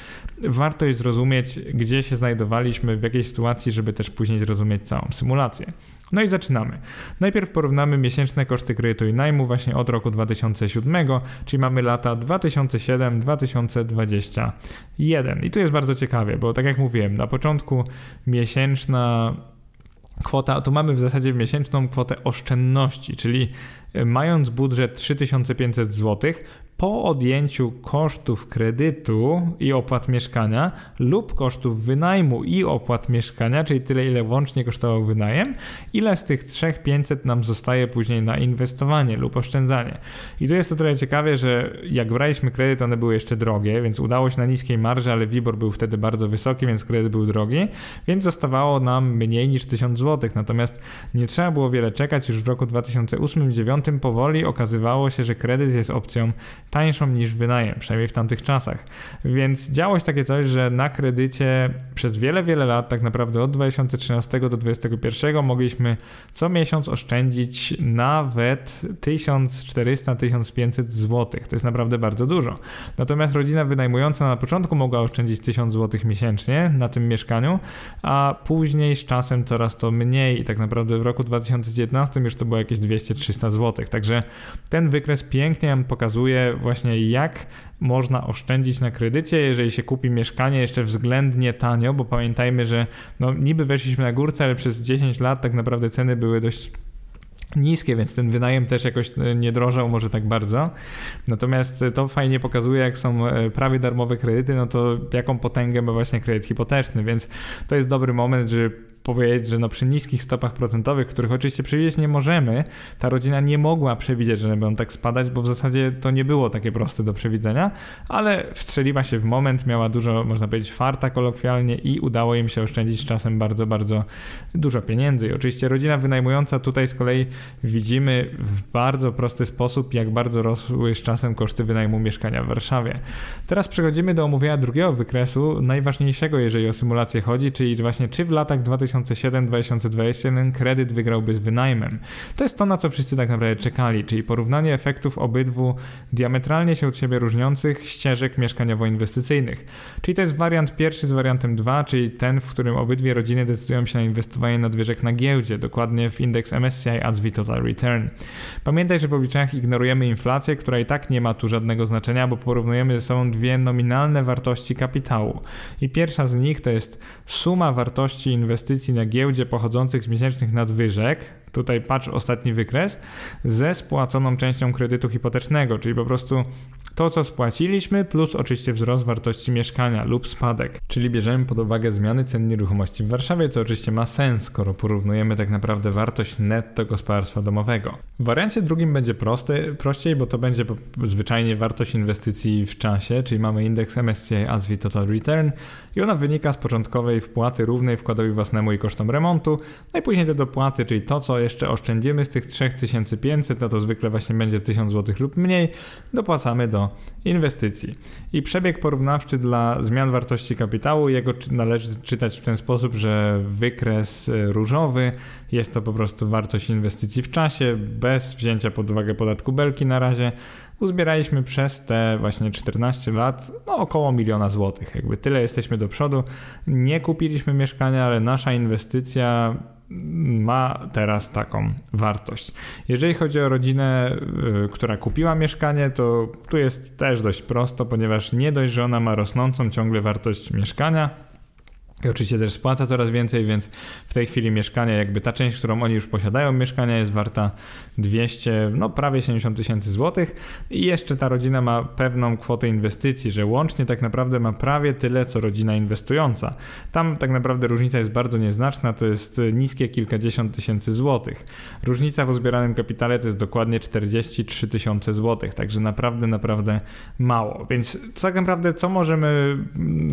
A: warto jest zrozumieć, gdzie się znajdowaliśmy, w jakiej sytuacji, żeby też później zrozumieć całą symulację. No i zaczynamy. Najpierw porównamy miesięczne koszty kredytu i najmu właśnie od roku 2007, czyli mamy lata 2007-2021. I tu jest bardzo ciekawie, bo tak jak mówiłem, na początku miesięczna kwota, to mamy w zasadzie miesięczną kwotę oszczędności, czyli mając budżet 3500 zł, po odjęciu kosztów kredytu i opłat mieszkania lub kosztów wynajmu i opłat mieszkania, czyli tyle, ile łącznie kosztował wynajem, ile z tych 3500 nam zostaje później na inwestowanie lub oszczędzanie. I to jest o tyle ciekawie, że jak braliśmy kredyt, one były jeszcze drogie, więc udało się na niskiej marży, ale WIBOR był wtedy bardzo wysoki, więc kredyt był drogi, więc zostawało nam mniej niż 1000 zł. Natomiast nie trzeba było wiele czekać, już w roku 2008-2009 powoli okazywało się, że kredyt jest opcją tańszą niż wynajem, przynajmniej w tamtych czasach. Więc działo się takie coś, że na kredycie przez wiele, wiele lat, tak naprawdę od 2013 do 2021 mogliśmy co miesiąc oszczędzić nawet 1400-1500 zł. To jest naprawdę bardzo dużo. Natomiast rodzina wynajmująca na początku mogła oszczędzić 1000 zł miesięcznie na tym mieszkaniu, a później z czasem coraz to mniej i tak naprawdę w roku 2019 już to było jakieś 200-300 zł. Także ten wykres pięknie nam pokazuje właśnie jak można oszczędzić na kredycie, jeżeli się kupi mieszkanie jeszcze względnie tanio, bo pamiętajmy, że no niby weszliśmy na górce, ale przez 10 lat tak naprawdę ceny były dość niskie, więc ten wynajem też jakoś e, nie drożał może tak bardzo. Natomiast to fajnie pokazuje, jak są e, prawie darmowe kredyty, no to jaką potęgę ma właśnie kredyt hipoteczny, więc to jest dobry moment, żeby powiedzieć, że no przy niskich stopach procentowych, których oczywiście przewidzieć nie możemy, ta rodzina nie mogła przewidzieć, że będą tak spadać, bo w zasadzie to nie było takie proste do przewidzenia, ale wstrzeliła się w moment, miała dużo, można powiedzieć, farta kolokwialnie i udało im się oszczędzić czasem bardzo, bardzo dużo pieniędzy. I oczywiście rodzina wynajmująca tutaj z kolei widzimy w bardzo prosty sposób, jak bardzo rosły z czasem koszty wynajmu mieszkania w Warszawie. Teraz przechodzimy do omówienia drugiego wykresu, najważniejszego, jeżeli o symulację chodzi, czyli właśnie czy w latach 2000 2007-2021 kredyt wygrałby z wynajmem. To jest to, na co wszyscy tak naprawdę czekali, czyli porównanie efektów obydwu diametralnie się od siebie różniących ścieżek mieszkaniowo-inwestycyjnych. Czyli to jest wariant pierwszy z wariantem 2, czyli ten, w którym obydwie rodziny decydują się na inwestowanie nadwyżek na giełdzie, dokładnie w indeks MSCI ASV Total Return. Pamiętaj, że w obliczeniach ignorujemy inflację, która i tak nie ma tu żadnego znaczenia, bo porównujemy ze sobą dwie nominalne wartości kapitału. I pierwsza z nich to jest suma wartości inwestycji na giełdzie pochodzących z miesięcznych nadwyżek, tutaj patrz ostatni wykres, ze spłaconą częścią kredytu hipotecznego, czyli po prostu to, co spłaciliśmy, plus oczywiście wzrost wartości mieszkania lub spadek. Czyli bierzemy pod uwagę zmiany cen nieruchomości w Warszawie, co oczywiście ma sens, skoro porównujemy tak naprawdę wartość netto gospodarstwa domowego. W wariancie drugim będzie prosty, prościej, bo to będzie zwyczajnie wartość inwestycji w czasie, czyli mamy indeks MSCI ASV Total Return i ona wynika z początkowej wpłaty równej wkładowi własnemu i kosztom remontu, no i później te dopłaty, czyli to, co jeszcze oszczędzimy z tych 3500, no to zwykle właśnie będzie 1000 zł lub mniej, dopłacamy do inwestycji. I przebieg porównawczy dla zmian wartości kapitału, jego należy czytać w ten sposób, że wykres e, różowy jest to po prostu wartość inwestycji w czasie, bez wzięcia pod uwagę podatku belki na razie. Uzbieraliśmy przez te właśnie 14 lat no, około miliona złotych. Jakby tyle jesteśmy do przodu. Nie kupiliśmy mieszkania, ale nasza inwestycja ma teraz taką wartość. Jeżeli chodzi o rodzinę, y, która kupiła mieszkanie, to tu jest też dość prosto, ponieważ nie dość, że ona ma rosnącą ciągle wartość mieszkania, i oczywiście też spłaca coraz więcej, więc w tej chwili mieszkanie, jakby ta część, którą oni już posiadają, mieszkania jest warta 200, no prawie 70 tysięcy złotych i jeszcze ta rodzina ma pewną kwotę inwestycji, że łącznie tak naprawdę ma prawie tyle, co rodzina inwestująca. Tam tak naprawdę różnica jest bardzo nieznaczna, to jest niskie kilkadziesiąt tysięcy złotych. Różnica w uzbieranym kapitale to jest dokładnie 43 tysiące złotych, także naprawdę, naprawdę mało. Więc tak naprawdę co możemy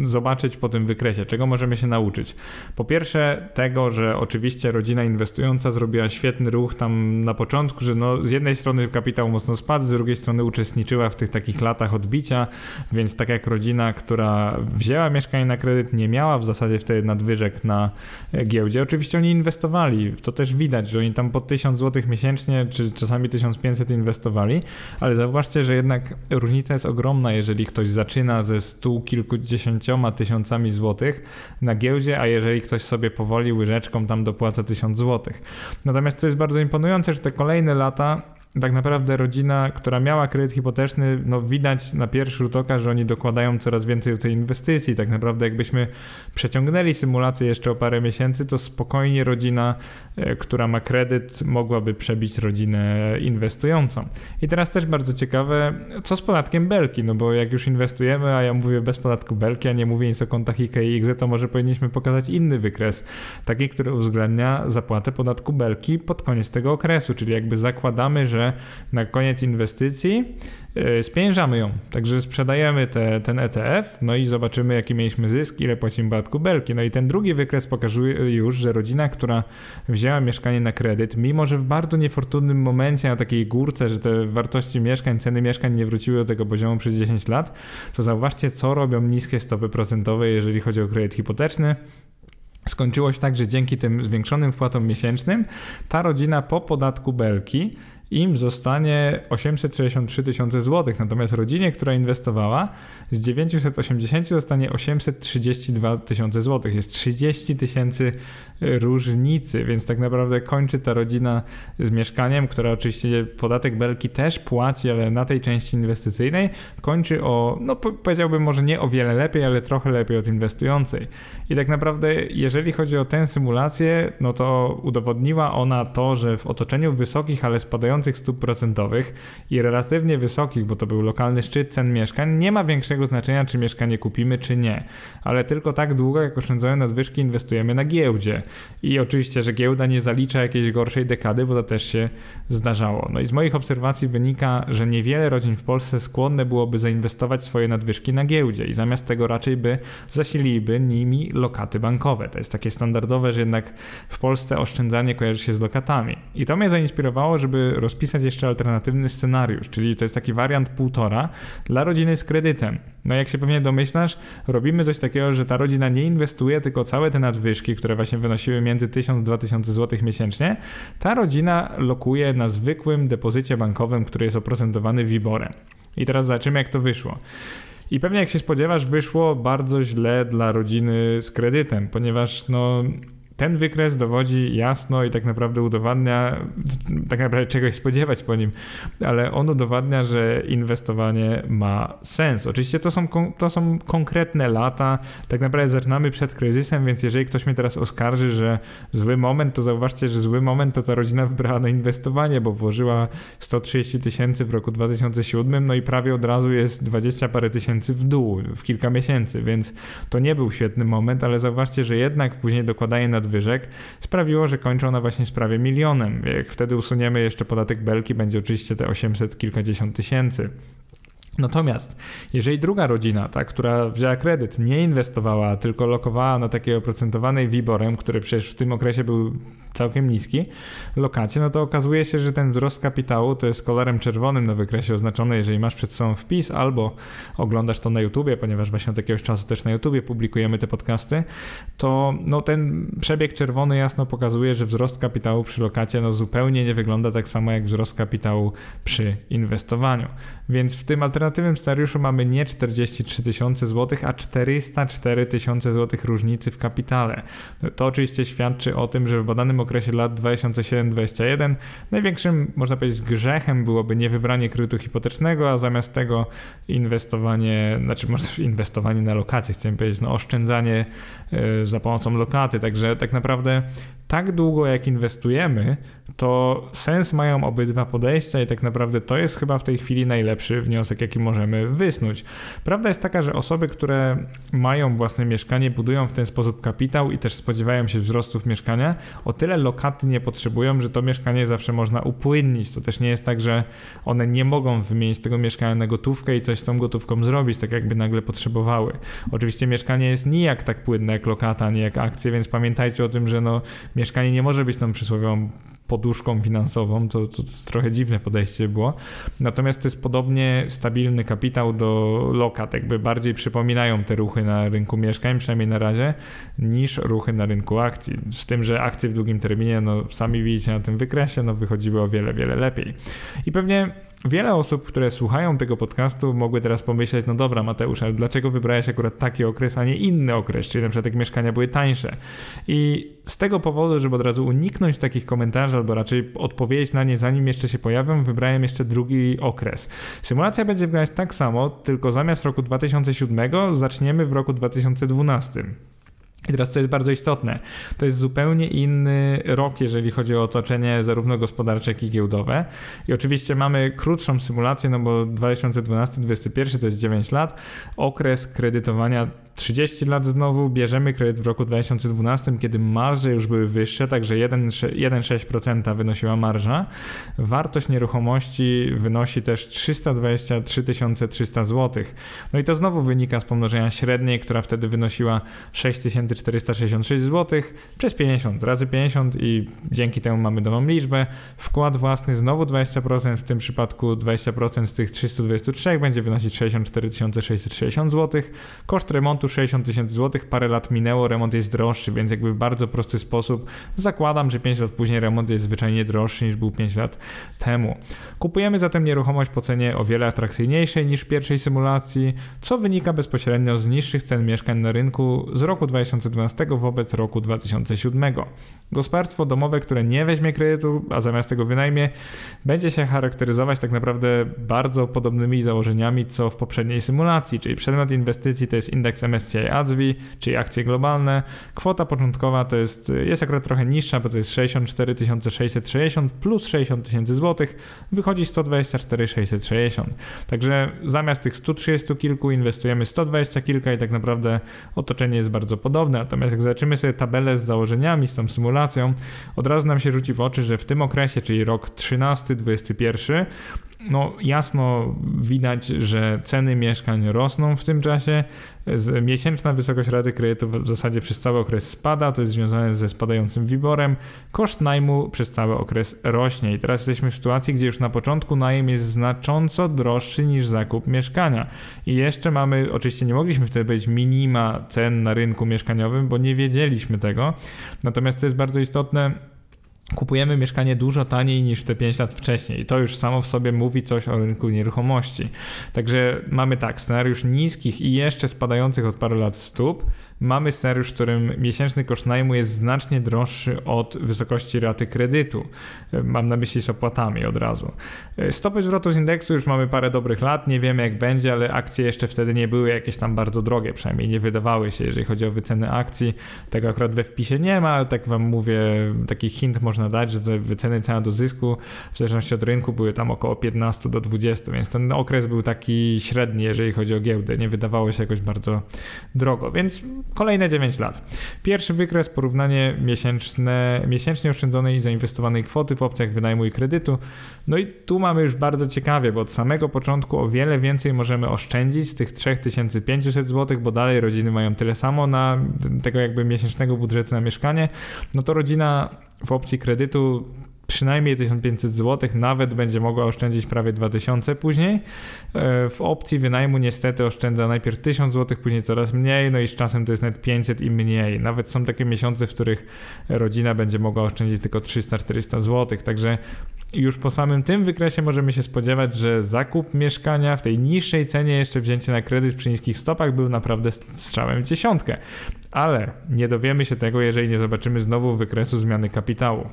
A: zobaczyć po tym wykresie, czego możemy się nauczyć? Po pierwsze, tego, że oczywiście rodzina inwestująca zrobiła świetny ruch tam na początku, że no, z jednej strony kapitał mocno spadł, z drugiej strony uczestniczyła w tych takich latach odbicia, więc tak jak rodzina, która wzięła mieszkanie na kredyt, nie miała w zasadzie wtedy nadwyżek na giełdzie. Oczywiście oni inwestowali, to też widać, że oni tam po 1000 zł miesięcznie, czy czasami 1500 inwestowali, ale zauważcie, że jednak różnica jest ogromna, jeżeli ktoś zaczyna ze stu kilkudziesięcioma tysiącami złotych na giełdzie, a jeżeli ktoś sobie powoli łyżeczką tam dopłaca 1000 zł. Natomiast to jest bardzo imponujące, że te kolejne lata tak naprawdę rodzina, która miała kredyt hipoteczny, no widać na pierwszy rzut oka, że oni dokładają coraz więcej do tej inwestycji. Tak naprawdę jakbyśmy przeciągnęli symulację jeszcze o parę miesięcy, to spokojnie rodzina, e, która ma kredyt, mogłaby przebić rodzinę inwestującą. I teraz też bardzo ciekawe, co z podatkiem Belki, no bo jak już inwestujemy, a ja mówię bez podatku Belki, a nie mówię nic o kontach IK i IGZE, to może powinniśmy pokazać inny wykres, taki, który uwzględnia zapłatę podatku Belki pod koniec tego okresu, czyli jakby zakładamy, że na koniec inwestycji e, spiężamy ją. Także sprzedajemy te, ten ETF, no i zobaczymy, jaki mieliśmy zysk, ile płacimy podatku belki. No i ten drugi wykres pokazuje już, że rodzina, która wzięła mieszkanie na kredyt, mimo że w bardzo niefortunnym momencie, na takiej górce, że te wartości mieszkań, ceny mieszkań nie wróciły do tego poziomu przez 10 lat, to zauważcie, co robią niskie stopy procentowe, jeżeli chodzi o kredyt hipoteczny. Skończyło się tak, że dzięki tym zwiększonym wpłatom miesięcznym ta rodzina po podatku belki im zostanie 863 tysiące złotych, natomiast rodzinie, która inwestowała z 980 zostanie 832 tysiące złotych. Jest 30 tysięcy różnicy, więc tak naprawdę kończy ta rodzina z mieszkaniem, która oczywiście podatek belki też płaci, ale na tej części inwestycyjnej kończy o, no powiedziałbym może nie o wiele lepiej, ale trochę lepiej od inwestującej. I tak naprawdę jeżeli chodzi o tę symulację, no to udowodniła ona to, że w otoczeniu wysokich, ale spadających rosnących stóp procentowych i relatywnie wysokich, bo to był lokalny szczyt cen mieszkań, nie ma większego znaczenia, czy mieszkanie kupimy, czy nie. Ale tylko tak długo, jak oszczędzamy nadwyżki, inwestujemy na giełdzie. I oczywiście, że giełda nie zalicza jakiejś gorszej dekady, bo to też się zdarzało. No i z moich obserwacji wynika, że niewiele rodzin w Polsce skłonne byłoby zainwestować swoje nadwyżki na giełdzie i zamiast tego raczej by zasililiby nimi lokaty bankowe. To jest takie standardowe, że jednak w Polsce oszczędzanie kojarzy się z lokatami. I to mnie zainspirowało, żeby rozpisać jeszcze alternatywny scenariusz, czyli to jest taki wariant półtora dla rodziny z kredytem. No jak się pewnie domyślasz, robimy coś takiego, że ta rodzina nie inwestuje, tylko całe te nadwyżki, które właśnie wynosiły między 1000 a 2000 zł miesięcznie, ta rodzina lokuje na zwykłym depozycie bankowym, który jest oprocentowany WIBORem. I teraz zobaczymy, jak to wyszło. I pewnie jak się spodziewasz, wyszło bardzo źle dla rodziny z kredytem, ponieważ no, ten wykres dowodzi jasno i tak naprawdę udowadnia, tak naprawdę czegoś spodziewać po nim, ale on udowadnia, że inwestowanie ma sens. Oczywiście to są, to są konkretne lata, tak naprawdę zaczynamy przed kryzysem, więc jeżeli ktoś mnie teraz oskarży, że zły moment, to zauważcie, że zły moment to ta rodzina wybrała na inwestowanie, bo włożyła 130 tysięcy w roku 2007, no i prawie od razu jest 20 parę tysięcy w dół w kilka miesięcy, więc to nie był świetny moment, ale zauważcie, że jednak później dokładanie nad nadwyżek sprawiło, że kończą na właśnie sprawie milionem. Jak wtedy usuniemy jeszcze podatek belki, będzie oczywiście te 800 kilkadziesiąt tysięcy. Natomiast jeżeli druga rodzina, ta, która wzięła kredyt, nie inwestowała, tylko lokowała na takiej oprocentowanej WIBORem, który przecież w tym okresie był całkiem niski, lokacie, no to okazuje się, że ten wzrost kapitału to jest kolorem czerwonym na wykresie oznaczony, jeżeli masz przed sobą wpis albo oglądasz to na YouTubie, ponieważ właśnie od jakiegoś czasu też na YouTubie publikujemy te podcasty, to no ten przebieg czerwony jasno pokazuje, że wzrost kapitału przy lokacie no zupełnie nie wygląda tak samo jak wzrost kapitału przy inwestowaniu. Więc w tym alternatywnym alternatywnym scenariuszu mamy nie 43 tysiące złotych, a 404 tysiące złotych różnicy w kapitale. To oczywiście świadczy o tym, że w badanym okresie lat 2007-2021 największym, można powiedzieć, grzechem byłoby nie wybranie kredytu hipotecznego, a zamiast tego inwestowanie, znaczy może inwestowanie na lokacje, chciałem powiedzieć, no oszczędzanie e, za pomocą lokaty, także tak naprawdę tak długo jak inwestujemy, to sens mają obydwa podejścia i tak naprawdę to jest chyba w tej chwili najlepszy wniosek, jaki możemy wysnuć. Prawda jest taka, że osoby, które mają własne mieszkanie, budują w ten sposób kapitał i też spodziewają się wzrostów mieszkania, o tyle lokaty nie potrzebują, że to mieszkanie zawsze można upłynnić. To też nie jest tak, że one nie mogą wymienić tego mieszkania na gotówkę i coś z tą gotówką zrobić, tak jakby nagle potrzebowały. Oczywiście mieszkanie jest nijak tak płynne jak lokata, nie jak akcje, więc pamiętajcie o tym, że no, mieszkanie nie może być tą przysłowiową poduszką finansową, to, to, to, trochę dziwne podejście było. Natomiast to jest podobnie stabilny kapitał do lokat, jakby bardziej przypominają te ruchy na rynku mieszkań, przynajmniej na razie, niż ruchy na rynku akcji. Z tym, że akcje w długim terminie, no sami widzicie na tym wykresie, no wychodziły o wiele, wiele lepiej. I pewnie Wiele osób, które słuchają tego podcastu, mogły teraz pomyśleć, no dobra, Mateusz, ale dlaczego wybrałeś akurat taki okres, a nie inny okres, czyli na przykład jak mieszkania były tańsze. I z tego powodu, żeby od razu uniknąć takich komentarzy, albo raczej odpowiedzieć na nie, zanim jeszcze się pojawią, wybrałem jeszcze drugi okres. Symulacja będzie wyglądać tak samo, tylko zamiast roku 2007 zaczniemy w roku 2012. I teraz co jest bardzo istotne, to jest zupełnie inny rok, jeżeli chodzi o otoczenie zarówno gospodarcze, jak i giełdowe. I oczywiście mamy krótszą symulację, no bo 2012-2021 to jest 9 lat. Okres kredytowania 30 lat znowu bierzemy kredyt w roku 2012, kiedy marże już były wyższe, także 1,6% wynosiła marża. Wartość nieruchomości wynosi też 323 300 zł. No i to znowu wynika z pomnożenia średniej, która wtedy wynosiła 6466 zł przez 50 razy 50 i dzięki temu mamy nową liczbę. Wkład własny znowu 20%, w tym przypadku 20% z tych 323 będzie wynosić 64 660 zł. Koszt remontu 60 tysięcy złotych, parę lat minęło, remont jest droższy, więc jakby w bardzo prosty sposób zakładam, że 5 lat później remont jest zwyczajnie droższy niż był 5 lat temu. Kupujemy zatem nieruchomość po cenie o wiele atrakcyjniejszej niż w pierwszej symulacji, co wynika bezpośrednio z niższych cen mieszkań na rynku z roku 2012 wobec roku 2007. Gospodarstwo domowe, które nie weźmie kredytu, a zamiast tego wynajmie, będzie się charakteryzować tak naprawdę bardzo podobnymi założeniami co w poprzedniej symulacji, czyli przedmiot inwestycji to jest indeks MSCI ADSWI, czyli akcje globalne. Kwota początkowa to jest, jest akurat trochę niższa, bo to jest 64 660 plus 60 tysięcy złotych, wychodzi 124 660. Także zamiast tych 130 kilku inwestujemy 120 kilka i tak naprawdę otoczenie jest bardzo podobne. Natomiast jak zobaczymy sobie tabelę z założeniami, z tą symulacją, od razu nam się rzuci w oczy, że w tym okresie, czyli rok 13-21, no jasno widać, że ceny mieszkań rosną w tym czasie. Miesięczna wysokość raty kredytu w zasadzie przez cały okres spada, to jest związane ze spadającym wiborem. Koszt najmu przez cały okres rośnie i teraz jesteśmy w sytuacji, gdzie już na początku najem jest znacząco droższy niż zakup mieszkania. I jeszcze mamy, oczywiście nie mogliśmy wtedy być minima cen na rynku mieszkaniowym, bo nie wiedzieliśmy tego. Natomiast to jest bardzo istotne, kupujemy mieszkanie dużo taniej niż te 5 lat wcześniej. I to już samo w sobie mówi coś o rynku nieruchomości. Także mamy tak, scenariusz niskich i jeszcze spadających od paru lat stóp, mamy scenariusz, w którym miesięczny koszt najmu jest znacznie droższy od wysokości raty kredytu. Mam na myśli z opłatami od razu. Stopy zwrotu z indeksu już mamy parę dobrych lat, nie wiemy jak będzie, ale akcje jeszcze wtedy nie były jakieś tam bardzo drogie, przynajmniej nie wydawały się, jeżeli chodzi o wyceny akcji. Tego akurat we wpisie nie ma, ale tak wam mówię, taki hint można dać, że te wyceny cena do zysku w zależności od rynku były tam około 15 do 20, więc ten okres był taki średni, jeżeli chodzi o giełdę. Nie wydawało się jakoś bardzo drogo, więc Kolejne 9 lat. Pierwszy wykres porównanie miesięczne, miesięcznie oszczędzonej i zainwestowanej kwoty w opcjach wynajmu i kredytu. No i tu mamy już bardzo ciekawie, bo od samego początku o wiele więcej możemy oszczędzić z tych 3500 zł, bo dalej rodziny mają tyle samo na tego jakby miesięcznego budżetu na mieszkanie. No to rodzina w opcji kredytu przynajmniej 1500 zł, nawet będzie mogła oszczędzić prawie 2000 później. E, w opcji wynajmu niestety oszczędza najpierw 1000 zł, później coraz mniej, no i z czasem to jest nawet 500 i mniej. Nawet są takie miesiące, w których rodzina będzie mogła oszczędzić tylko 300-400 zł, także już po samym tym wykresie możemy się spodziewać, że zakup mieszkania w tej niższej cenie, jeszcze wzięcie na kredyt przy niskich stopach był naprawdę strzałem w dziesiątkę. Ale nie dowiemy się tego, jeżeli nie zobaczymy znowu wykresu zmiany kapitału.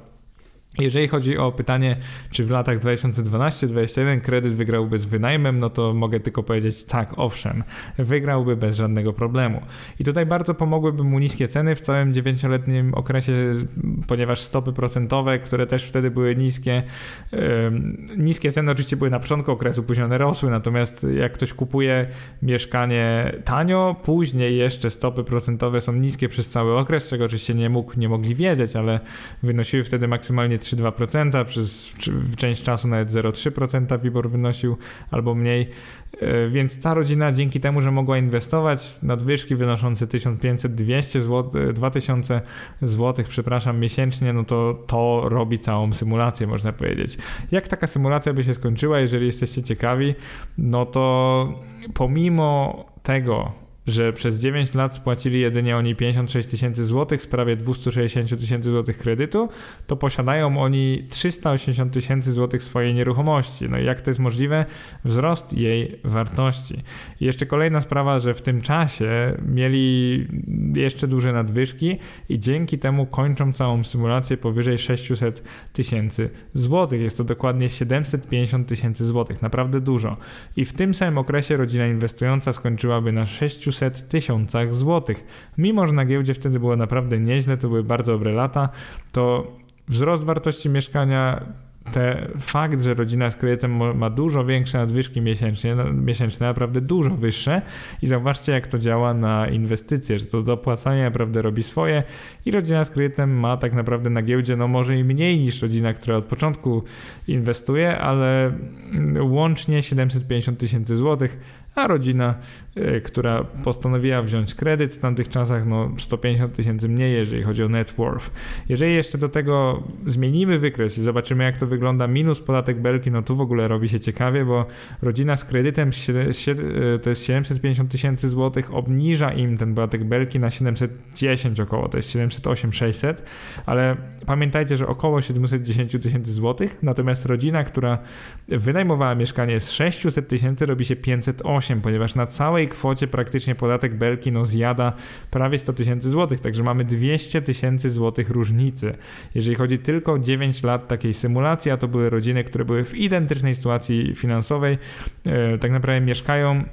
A: Jeżeli chodzi o pytanie, czy w latach 2012-2021 kredyt wygrałby z wynajmem, no to mogę tylko powiedzieć tak, owszem, wygrałby bez żadnego problemu. I tutaj bardzo pomogłyby mu niskie ceny w całym 9-letnim okresie, ponieważ stopy procentowe, które też wtedy były niskie, yy, niskie ceny oczywiście były na początku okresu, później one rosły, natomiast jak ktoś kupuje mieszkanie tanio, później jeszcze stopy procentowe są niskie przez cały okres, czego oczywiście nie mógł, nie mogli wiedzieć, ale wynosiły wtedy maksymalnie 3-2%, przez część czasu nawet 0,3% WIBOR wynosił albo mniej, e, więc ta rodzina dzięki temu, że mogła inwestować, nadwyżki wynoszące 1500-200 zł, 2000 zł, przepraszam, miesięcznie, no to to robi całą symulację, można powiedzieć. Jak taka symulacja by się skończyła, jeżeli jesteście ciekawi, no to pomimo tego, że przez 9 lat spłacili jedynie oni 56 tysięcy złotych z prawie 260 tysięcy złotych kredytu, to posiadają oni 380 tysięcy złotych swojej nieruchomości. No i jak to jest możliwe? Wzrost jej wartości. I jeszcze kolejna sprawa, że w tym czasie mieli jeszcze duże nadwyżki i dzięki temu kończą całą symulację powyżej 600 tysięcy złotych. Jest to dokładnie 750 tysięcy złotych. Naprawdę dużo. I w tym samym okresie rodzina inwestująca skończyłaby na 600 kilkuset tysiącach złotych. Mimo, że na giełdzie wtedy było naprawdę nieźle, to były bardzo dobre lata, to wzrost wartości mieszkania te, fakt, że rodzina z kredytem ma dużo większe nadwyżki miesięcznie, no, miesięczne, naprawdę dużo wyższe i zauważcie jak to działa na inwestycje, że to dopłacanie naprawdę robi swoje i rodzina z kredytem ma tak naprawdę na giełdzie no może i mniej niż rodzina, która od początku inwestuje, ale mm, łącznie 750 tysięcy złotych, a rodzina, y, która postanowiła wziąć kredyt w tamtych czasach, no 150 tysięcy mniej, jeżeli chodzi o net worth. Jeżeli jeszcze do tego zmienimy wykres i zobaczymy, jak to wygląda minus podatek belki, no tu w ogóle robi się ciekawie, bo rodzina z kredytem y, to jest 750 tysięcy złotych, obniża im ten podatek belki na 710 około, to jest 708 600, ale pamiętajcie, że około 710 tysięcy złotych, natomiast rodzina, która wynajmowała mieszkanie z 600 tysięcy robi się 508 ponieważ na całej kwocie praktycznie podatek belki no zjada prawie 100 tysięcy złotych, także mamy 200 tysięcy złotych różnicy. Jeżeli chodzi tylko o 9 lat takiej symulacji, a to były rodziny, które były w identycznej sytuacji finansowej, e, tak naprawdę mieszkają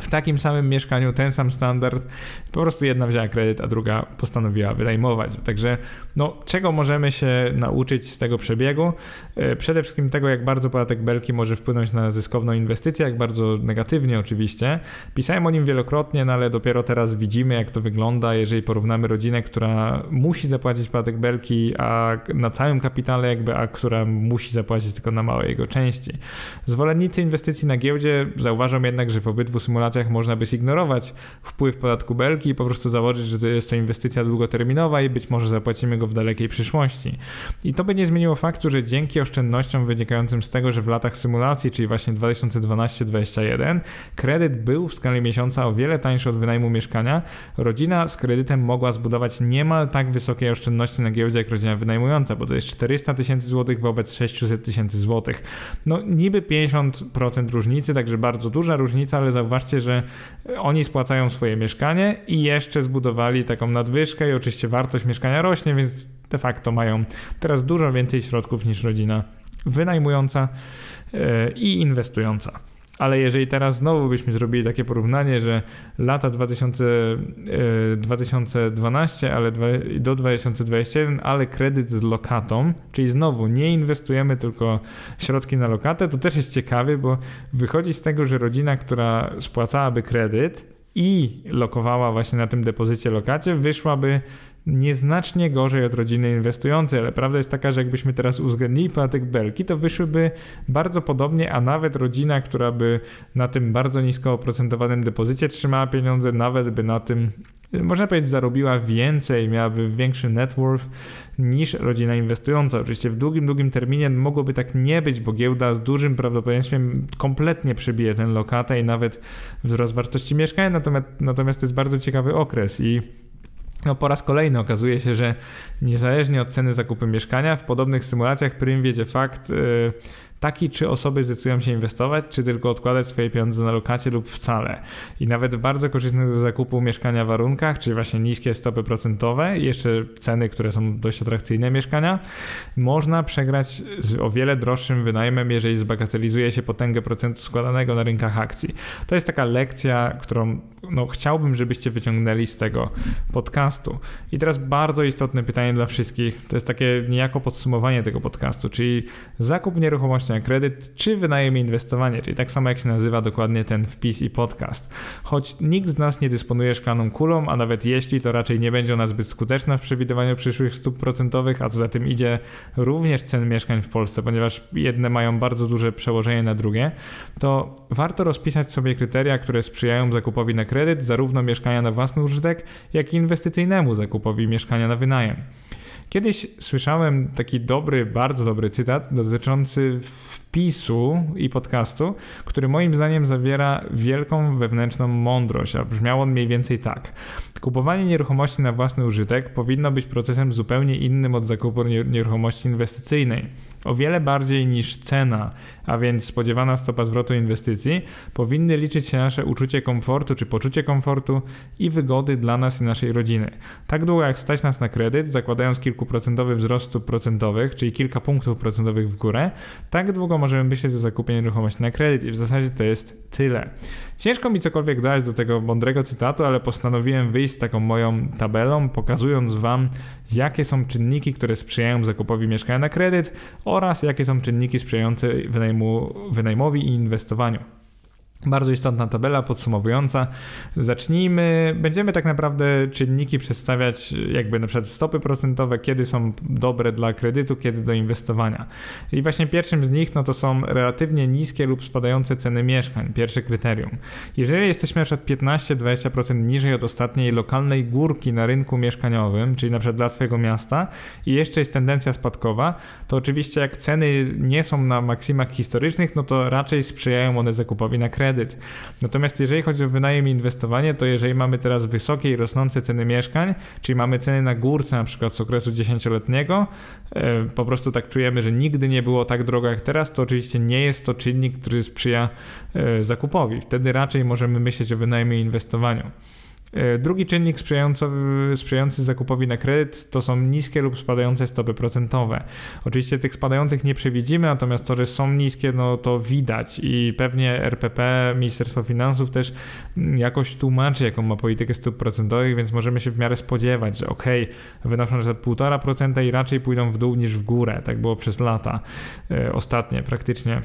A: w takim samym mieszkaniu, ten sam standard, po prostu jedna wzięła kredyt, a druga postanowiła wynajmować. Także no, czego możemy się nauczyć z tego przebiegu? E, przede wszystkim tego, jak bardzo podatek Belki może wpłynąć na zyskowną inwestycję, jak bardzo negatywnie oczywiście. Pisałem o nim wielokrotnie, no ale dopiero teraz widzimy, jak to wygląda, jeżeli porównamy rodzinę, która musi zapłacić podatek Belki, a na całym kapitale jakby, a która musi zapłacić tylko na małej jego części. Zwolennicy inwestycji na giełdzie zauważą jednak, że w obydwu symulacjach symulacjach można by zignorować wpływ podatku belki i po prostu założyć, że to jest to inwestycja długoterminowa i być może zapłacimy go w dalekiej przyszłości. I to by nie zmieniło faktu, że dzięki oszczędnościom wynikającym z tego, że w latach symulacji, czyli właśnie 2012-2021, kredyt był w skali miesiąca o wiele tańszy od wynajmu mieszkania, rodzina z kredytem mogła zbudować niemal tak wysokie oszczędności na giełdzie jak rodzina wynajmująca, bo to jest 400 tysięcy złotych wobec 600 tysięcy złotych. No niby 50% różnicy, także bardzo duża różnica, ale zauważcie, że oni spłacają swoje mieszkanie i jeszcze zbudowali taką nadwyżkę i oczywiście wartość mieszkania rośnie, więc de facto mają teraz dużo więcej środków niż rodzina wynajmująca e, i inwestująca. Ale jeżeli teraz znowu byśmy zrobili takie porównanie, że lata 2000, 2012, e, ale do 2021, ale kredyt z lokatą, czyli znowu nie inwestujemy tylko środki na lokatę, to też jest ciekawe, bo wychodzi z tego, że rodzina, która spłacałaby kredyt i lokowała właśnie na tym depozycie lokacie, wyszłaby nieznacznie gorzej od rodziny inwestującej, ale prawda jest taka, że jakbyśmy teraz uwzględnili podatek belki, to wyszłyby bardzo podobnie, a nawet rodzina, która by na tym bardzo nisko oprocentowanym depozycie trzymała pieniądze, nawet by na tym można powiedzieć, zarobiła więcej, miałaby większy net worth niż rodzina inwestująca. Oczywiście w długim, długim terminie mogłoby tak nie być, bo giełda z dużym prawdopodobieństwem kompletnie przebije ten lokatę i nawet wzrost wartości mieszkania, natomiast, natomiast to jest bardzo ciekawy okres i no po raz kolejny okazuje się, że niezależnie od ceny zakupu mieszkania, w podobnych symulacjach prym wiedzie fakt, yy, taki, czy osoby zdecydują się inwestować, czy tylko odkładać swoje pieniądze na lokację lub wcale. I nawet w bardzo korzystnych do zakupu mieszkania warunkach, czyli właśnie niskie stopy procentowe i jeszcze ceny, które są dość atrakcyjne mieszkania, można przegrać z o wiele droższym wynajmem, jeżeli zbagatelizuje się potęgę procentu składanego na rynkach akcji. To jest taka lekcja, którą no, chciałbym, żebyście wyciągnęli z tego podcastu. I teraz bardzo istotne pytanie dla wszystkich, to jest takie niejako podsumowanie tego podcastu, czyli zakup nieruchomości na kredyt, czy wynajem inwestowanie, czyli tak samo jak się nazywa dokładnie ten wpis i podcast. Choć nikt z nas nie dysponuje szklaną kulą, a nawet jeśli, to raczej nie będzie ona zbyt skuteczna w przewidywaniu przyszłych stóp procentowych, a co za tym idzie również cen mieszkań w Polsce, ponieważ jedne mają bardzo duże przełożenie na drugie, to warto rozpisać sobie kryteria, które sprzyjają zakupowi na kredyt, zarówno mieszkania na własny użytek, jak i inwestycyjnemu zakupowi mieszkania na wynajem. Kiedyś słyszałem taki dobry, bardzo dobry cytat dotyczący wpisu i podcastu, który moim zdaniem zawiera wielką wewnętrzną mądrość, a brzmiał on mniej więcej tak. Kupowanie nieruchomości na własny użytek powinno być procesem zupełnie innym od zakupu nieruchomości inwestycyjnej o wiele bardziej niż cena, a więc spodziewana stopa zwrotu inwestycji, powinny liczyć się nasze uczucie komfortu czy poczucie komfortu i wygody dla nas i naszej rodziny. Tak długo jak stać nas na kredyt, zakładając kilkuprocentowy wzrost stóp procentowych, czyli kilka punktów procentowych w górę, tak długo możemy myśleć o zakupie nieruchomości na kredyt i w zasadzie to jest tyle. Ciężko mi cokolwiek dodać do tego mądrego cytatu, ale postanowiłem wyjść z taką moją tabelą, pokazując Wam, jakie są czynniki, które sprzyjają zakupowi mieszkania na kredyt oraz jakie są czynniki sprzyjające wynajmu, wynajmowi i inwestowaniu. Bardzo istotna tabela podsumowująca. Zacznijmy. Będziemy tak naprawdę czynniki przedstawiać, jakby na przykład stopy procentowe, kiedy są dobre dla kredytu, kiedy do inwestowania. I właśnie pierwszym z nich no to są relatywnie niskie lub spadające ceny mieszkań. Pierwsze kryterium. Jeżeli jesteśmy na przykład 15-20% niżej od ostatniej lokalnej górki na rynku mieszkaniowym, czyli na przykład dla Twojego miasta, i jeszcze jest tendencja spadkowa, to oczywiście jak ceny nie są na maksimach historycznych, no to raczej sprzyjają one zakupowi na kredyt kredyt. Natomiast jeżeli chodzi o wynajem i inwestowanie, to jeżeli mamy teraz wysokie i rosnące ceny mieszkań, czyli mamy ceny na górce na przykład z okresu dziesięcioletniego, e, po prostu tak czujemy, że nigdy nie było tak drogo jak teraz, to oczywiście nie jest to czynnik, który sprzyja e, zakupowi. Wtedy raczej możemy myśleć o wynajmie i inwestowaniu. E, drugi czynnik sprzyjający, sprzyjający zakupowi na kredyt to są niskie lub spadające stopy procentowe. Oczywiście tych spadających nie przewidzimy, natomiast to, że są niskie, no to widać i pewnie RPP, Ministerstwo Finansów też jakoś tłumaczy, jaką ma politykę stóp procentowych, więc możemy się w miarę spodziewać, że ok, wynoszą że 1,5% i raczej pójdą w dół niż w górę. Tak było przez lata e, ostatnie praktycznie.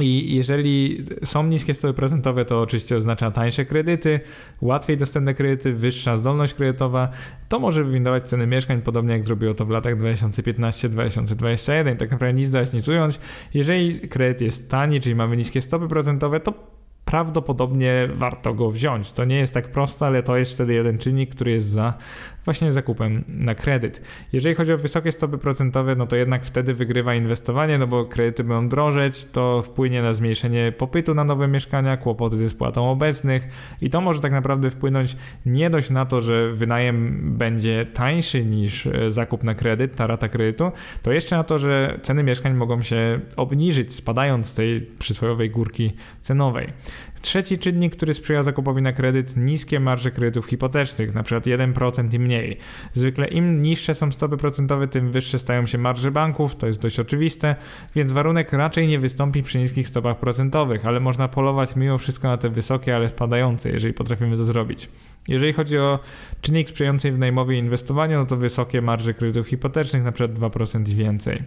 A: I jeżeli są niskie stopy procentowe, to oczywiście oznacza tańsze kredyty, łatwiej dostępne kredyty, wyższa zdolność kredytowa. To może wywindować ceny mieszkań, podobnie jak zrobiło to w latach 2015-2021. Tak naprawdę nic dać, nic ująć. Jeżeli kredyt jest tani, czyli mamy niskie stopy procentowe, to prawdopodobnie warto go wziąć. To nie jest tak proste, ale to jest wtedy jeden czynnik, który jest za właśnie zakupem na kredyt. Jeżeli chodzi o wysokie stopy procentowe, no to jednak wtedy wygrywa inwestowanie, no bo kredyty będą drożeć, to wpłynie na zmniejszenie popytu na nowe mieszkania, kłopoty ze spłatą obecnych i to może tak naprawdę wpłynąć nie dość na to, że wynajem będzie tańszy niż e, zakup na kredyt, ta rata kredytu, to jeszcze na to, że ceny mieszkań mogą się obniżyć, spadając z tej przysłowiowej górki cenowej. Trzeci czynnik, który sprzyja zakupowi na kredyt, niskie marże kredytów hipotecznych, przykład 1% i mniej. Zwykle im niższe są stopy procentowe, tym wyższe stają się marże banków, to jest dość oczywiste, więc warunek raczej nie wystąpi przy niskich stopach procentowych, ale można polować mimo wszystko na te wysokie, ale spadające, jeżeli potrafimy to zrobić. Jeżeli chodzi o czynnik sprzyjający wynajmowi i inwestowaniu, no to wysokie marże kredytów hipotecznych, na przykład 2% i więcej.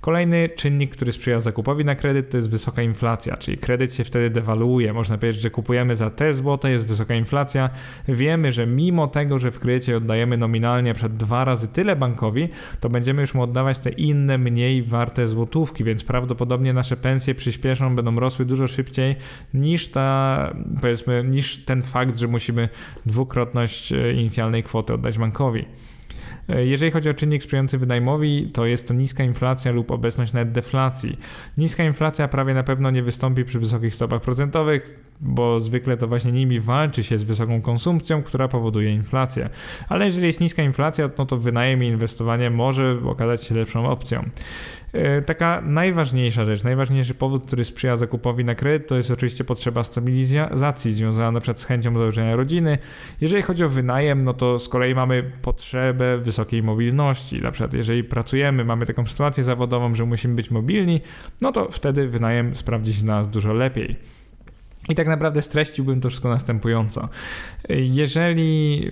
A: Kolejny czynnik, który sprzyja zakupowi na kredyt, to jest wysoka inflacja, czyli kredyt się wtedy dewaluuje. Można powiedzieć, że kupujemy za te złote, jest wysoka inflacja. Wiemy, że mimo tego, że w kredycie oddajemy nominalnie przed dwa razy tyle bankowi, to będziemy już mu oddawać te inne, mniej warte złotówki, więc prawdopodobnie nasze pensje przyspieszą, będą rosły dużo szybciej niż ta, powiedzmy, niż ten fakt, że musimy dwukrotność e, inicjalnej kwoty oddać bankowi. E, jeżeli chodzi o czynnik sprzyjający wynajmowi, to jest to niska inflacja lub obecność nawet deflacji. Niska inflacja prawie na pewno nie wystąpi przy wysokich stopach procentowych, bo zwykle to właśnie nimi walczy się z wysoką konsumpcją, która powoduje inflację. Ale jeżeli jest niska inflacja, no to wynajem i inwestowanie może okazać się lepszą opcją. E, taka najważniejsza rzecz, najważniejszy powód, który sprzyja zakupowi na kredyt, to jest oczywiście potrzeba stabilizacji związana na przykład z chęcią założenia rodziny. Jeżeli chodzi o wynajem, no to z kolei mamy potrzebę wysokiej mobilności. Na przykład jeżeli pracujemy, mamy taką sytuację zawodową, że musimy być mobilni, no to wtedy wynajem sprawdzi się dla nas dużo lepiej. I tak naprawdę streściłbym to wszystko następująco. Jeżeli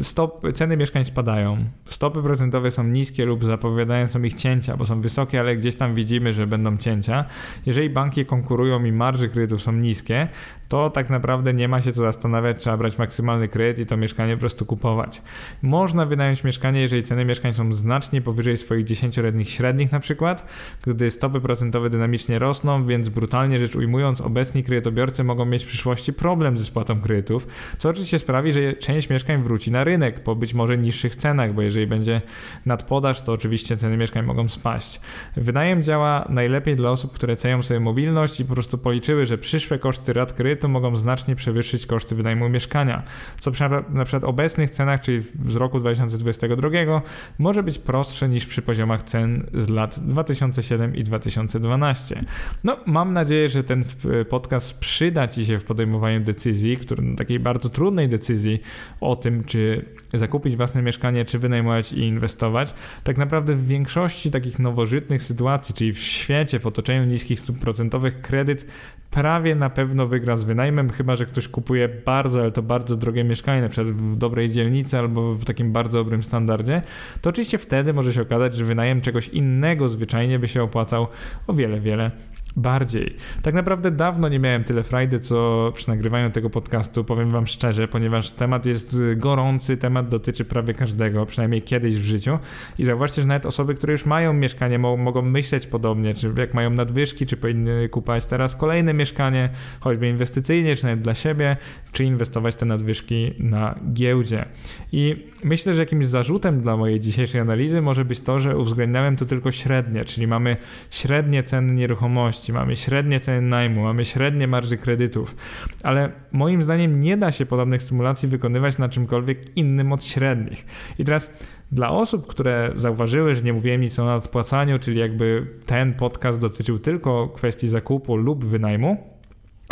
A: stop, ceny mieszkań spadają, stopy procentowe są niskie lub zapowiadają są ich cięcia, bo są wysokie, ale gdzieś tam widzimy, że będą cięcia. Jeżeli banki konkurują i marże kredytów są niskie, to tak naprawdę nie ma się co zastanawiać, trzeba brać maksymalny kredyt i to mieszkanie po prostu kupować. Można wynająć mieszkanie, jeżeli ceny mieszkań są znacznie powyżej swoich dziesięcioletnich średnich na przykład, gdy stopy procentowe dynamicznie rosną, więc brutalnie rzecz ujmując, obecni kredytobiorcy mogą mieć w przyszłości problem ze spłatą kredytów, co oczywiście sprawi, że część mieszkań wróci na rynek po być może niższych cenach, bo jeżeli będzie nadpodaż, to oczywiście ceny mieszkań mogą spaść. Wynajem działa najlepiej dla osób, które cenią sobie mobilność i po prostu policzyły, że przyszłe koszty rat kredytu mogą znacznie przewyższyć koszty wynajmu mieszkania, co przy na przykład obecnych cenach, czyli z roku 2022 może być prostsze niż przy poziomach cen z lat 2007 i 2012. No, mam nadzieję, że ten podcast przyda Ci się w podejmowaniu decyzji, który, no, takiej bardzo trudnej decyzji o tym, czy zakupić własne mieszkanie, czy wynajmować i inwestować. Tak naprawdę w większości takich nowożytnych sytuacji, czyli w świecie, w otoczeniu niskich stóp procentowych, kredyt prawie na pewno wygra z wynajmem, chyba że ktoś kupuje bardzo, ale to bardzo drogie mieszkanie, na przykład w dobrej dzielnicy albo w takim bardzo dobrym standardzie, to oczywiście wtedy może się okazać, że wynajem czegoś innego zwyczajnie by się opłacał o wiele, wiele bardziej. Tak naprawdę dawno nie miałem tyle frajdy, co przy nagrywaniu tego podcastu, powiem wam szczerze, ponieważ temat jest gorący, temat dotyczy prawie każdego, przynajmniej kiedyś w życiu i zauważcie, że nawet osoby, które już mają mieszkanie, mo mogą myśleć podobnie, czy jak mają nadwyżki, czy powinny kupować teraz kolejne mieszkanie, choćby inwestycyjnie, czy nawet dla siebie, czy inwestować te nadwyżki na giełdzie. I myślę, że jakimś zarzutem dla mojej dzisiejszej analizy może być to, że uwzględniałem to tylko średnie, czyli mamy średnie ceny nieruchomości, mamy średnie ceny najmu, mamy średnie marży kredytów, ale moim zdaniem nie da się podobnych stymulacji wykonywać na czymkolwiek innym od średnich. I teraz dla osób, które zauważyły, że nie mówiłem nic o nadpłacaniu, czyli jakby ten podcast dotyczył tylko kwestii zakupu lub wynajmu,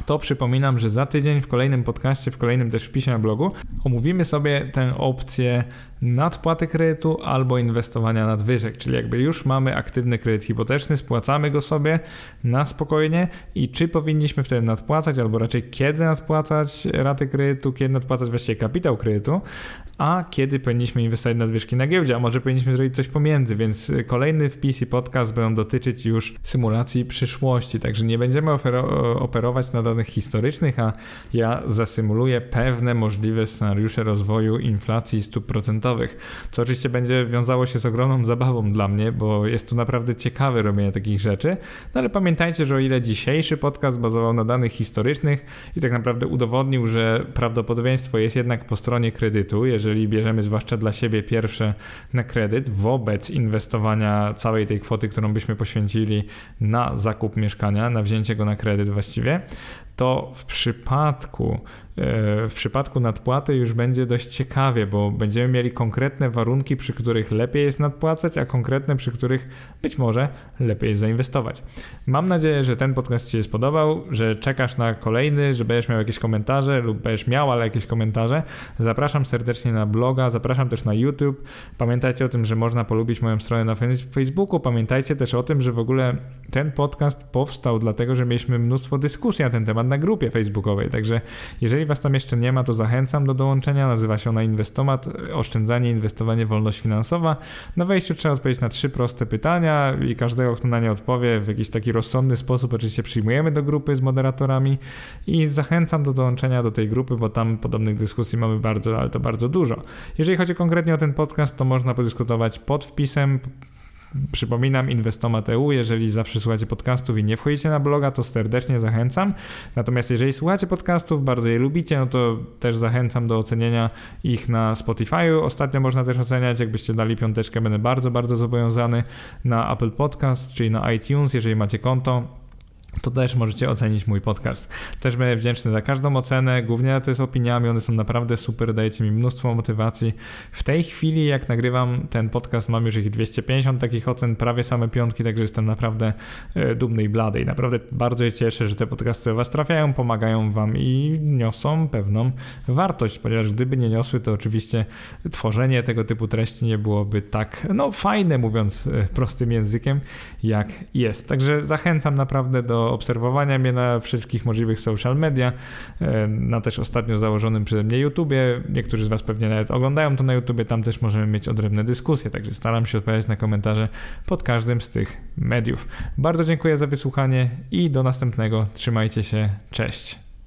A: to przypominam, że za tydzień w kolejnym podcaście, w kolejnym też wpisie na blogu omówimy sobie tę opcję nadpłaty kredytu albo inwestowania nadwyżek, czyli jakby już mamy aktywny kredyt hipoteczny, spłacamy go sobie na spokojnie i czy powinniśmy wtedy nadpłacać, albo raczej kiedy nadpłacać raty kredytu, kiedy nadpłacać właściwie kapitał kredytu, a kiedy powinniśmy inwestować nadwyżki na giełdzie, a może powinniśmy zrobić coś pomiędzy, więc kolejny wpis i podcast będą dotyczyć już symulacji przyszłości, także nie będziemy operować na danych historycznych, a ja zasymuluję pewne możliwe scenariusze rozwoju inflacji stóp procentowych, co oczywiście będzie wiązało się z ogromną zabawą dla mnie, bo jest to naprawdę ciekawe robienie takich rzeczy, no ale pamiętajcie, że o ile dzisiejszy podcast bazował na danych historycznych i tak naprawdę udowodnił, że prawdopodobieństwo jest jednak po stronie kredytu, jeżeli jeżeli bierzemy zwłaszcza dla siebie pierwsze na kredyt, wobec inwestowania całej tej kwoty, którą byśmy poświęcili na zakup mieszkania, na wzięcie go na kredyt właściwie, to w przypadku w przypadku nadpłaty już będzie dość ciekawie, bo będziemy mieli konkretne warunki, przy których lepiej jest nadpłacać, a konkretne, przy których być może lepiej jest zainwestować. Mam nadzieję, że ten podcast Ci się spodobał, że czekasz na kolejny, że będziesz miał jakieś komentarze lub będziesz miał, ale jakieś komentarze. Zapraszam serdecznie na bloga, zapraszam też na YouTube. Pamiętajcie o tym, że można polubić moją stronę na Facebooku. Pamiętajcie też o tym, że w ogóle ten podcast powstał dlatego, że mieliśmy mnóstwo dyskusji na ten temat na grupie facebookowej. Także jeżeli jeżeli Was tam jeszcze nie ma, to zachęcam do dołączenia. Nazywa się ona Inwestomat, oszczędzanie, inwestowanie, wolność finansowa. Na wejściu trzeba odpowiedzieć na trzy proste pytania i każdego, kto na nie odpowie w jakiś taki rozsądny sposób, oczywiście przyjmujemy do grupy z moderatorami i zachęcam do dołączenia do tej grupy, bo tam podobnych dyskusji mamy bardzo, ale to bardzo dużo. Jeżeli chodzi konkretnie o ten podcast, to można podyskutować pod wpisem Przypominam, Inwestomat.eu, jeżeli zawsze słuchacie podcastów i nie wchodzicie na bloga, to serdecznie zachęcam. Natomiast jeżeli słuchacie podcastów, bardzo je lubicie, no to też zachęcam do ocenienia ich na Spotify. Ostatnio można też oceniać, jakbyście dali piąteczkę, będę bardzo, bardzo zobowiązany na Apple Podcast, czyli na iTunes, jeżeli macie konto to też możecie ocenić mój podcast. Też będę wdzięczny za każdą ocenę, głównie to jest opiniami, one są naprawdę super, dajecie mi mnóstwo motywacji. W tej chwili, jak nagrywam ten podcast, mam już ich 250 takich ocen, prawie same piątki, także jestem naprawdę e, dumny i blady i naprawdę bardzo się cieszę, że te podcasty do Was trafiają, pomagają Wam i niosą pewną wartość, ponieważ gdyby nie niosły, to oczywiście tworzenie tego typu treści nie byłoby tak, no fajne, mówiąc e, prostym językiem, jak jest. Także zachęcam naprawdę do obserwowania mnie na wszystkich możliwych social media, e, na też ostatnio założonym przeze mnie YouTubie. Niektórzy z Was pewnie nawet oglądają to na YouTubie, tam też możemy mieć odrębne dyskusje, także staram się odpowiadać na komentarze pod każdym z tych mediów. Bardzo dziękuję za wysłuchanie i do następnego. Trzymajcie się, cześć.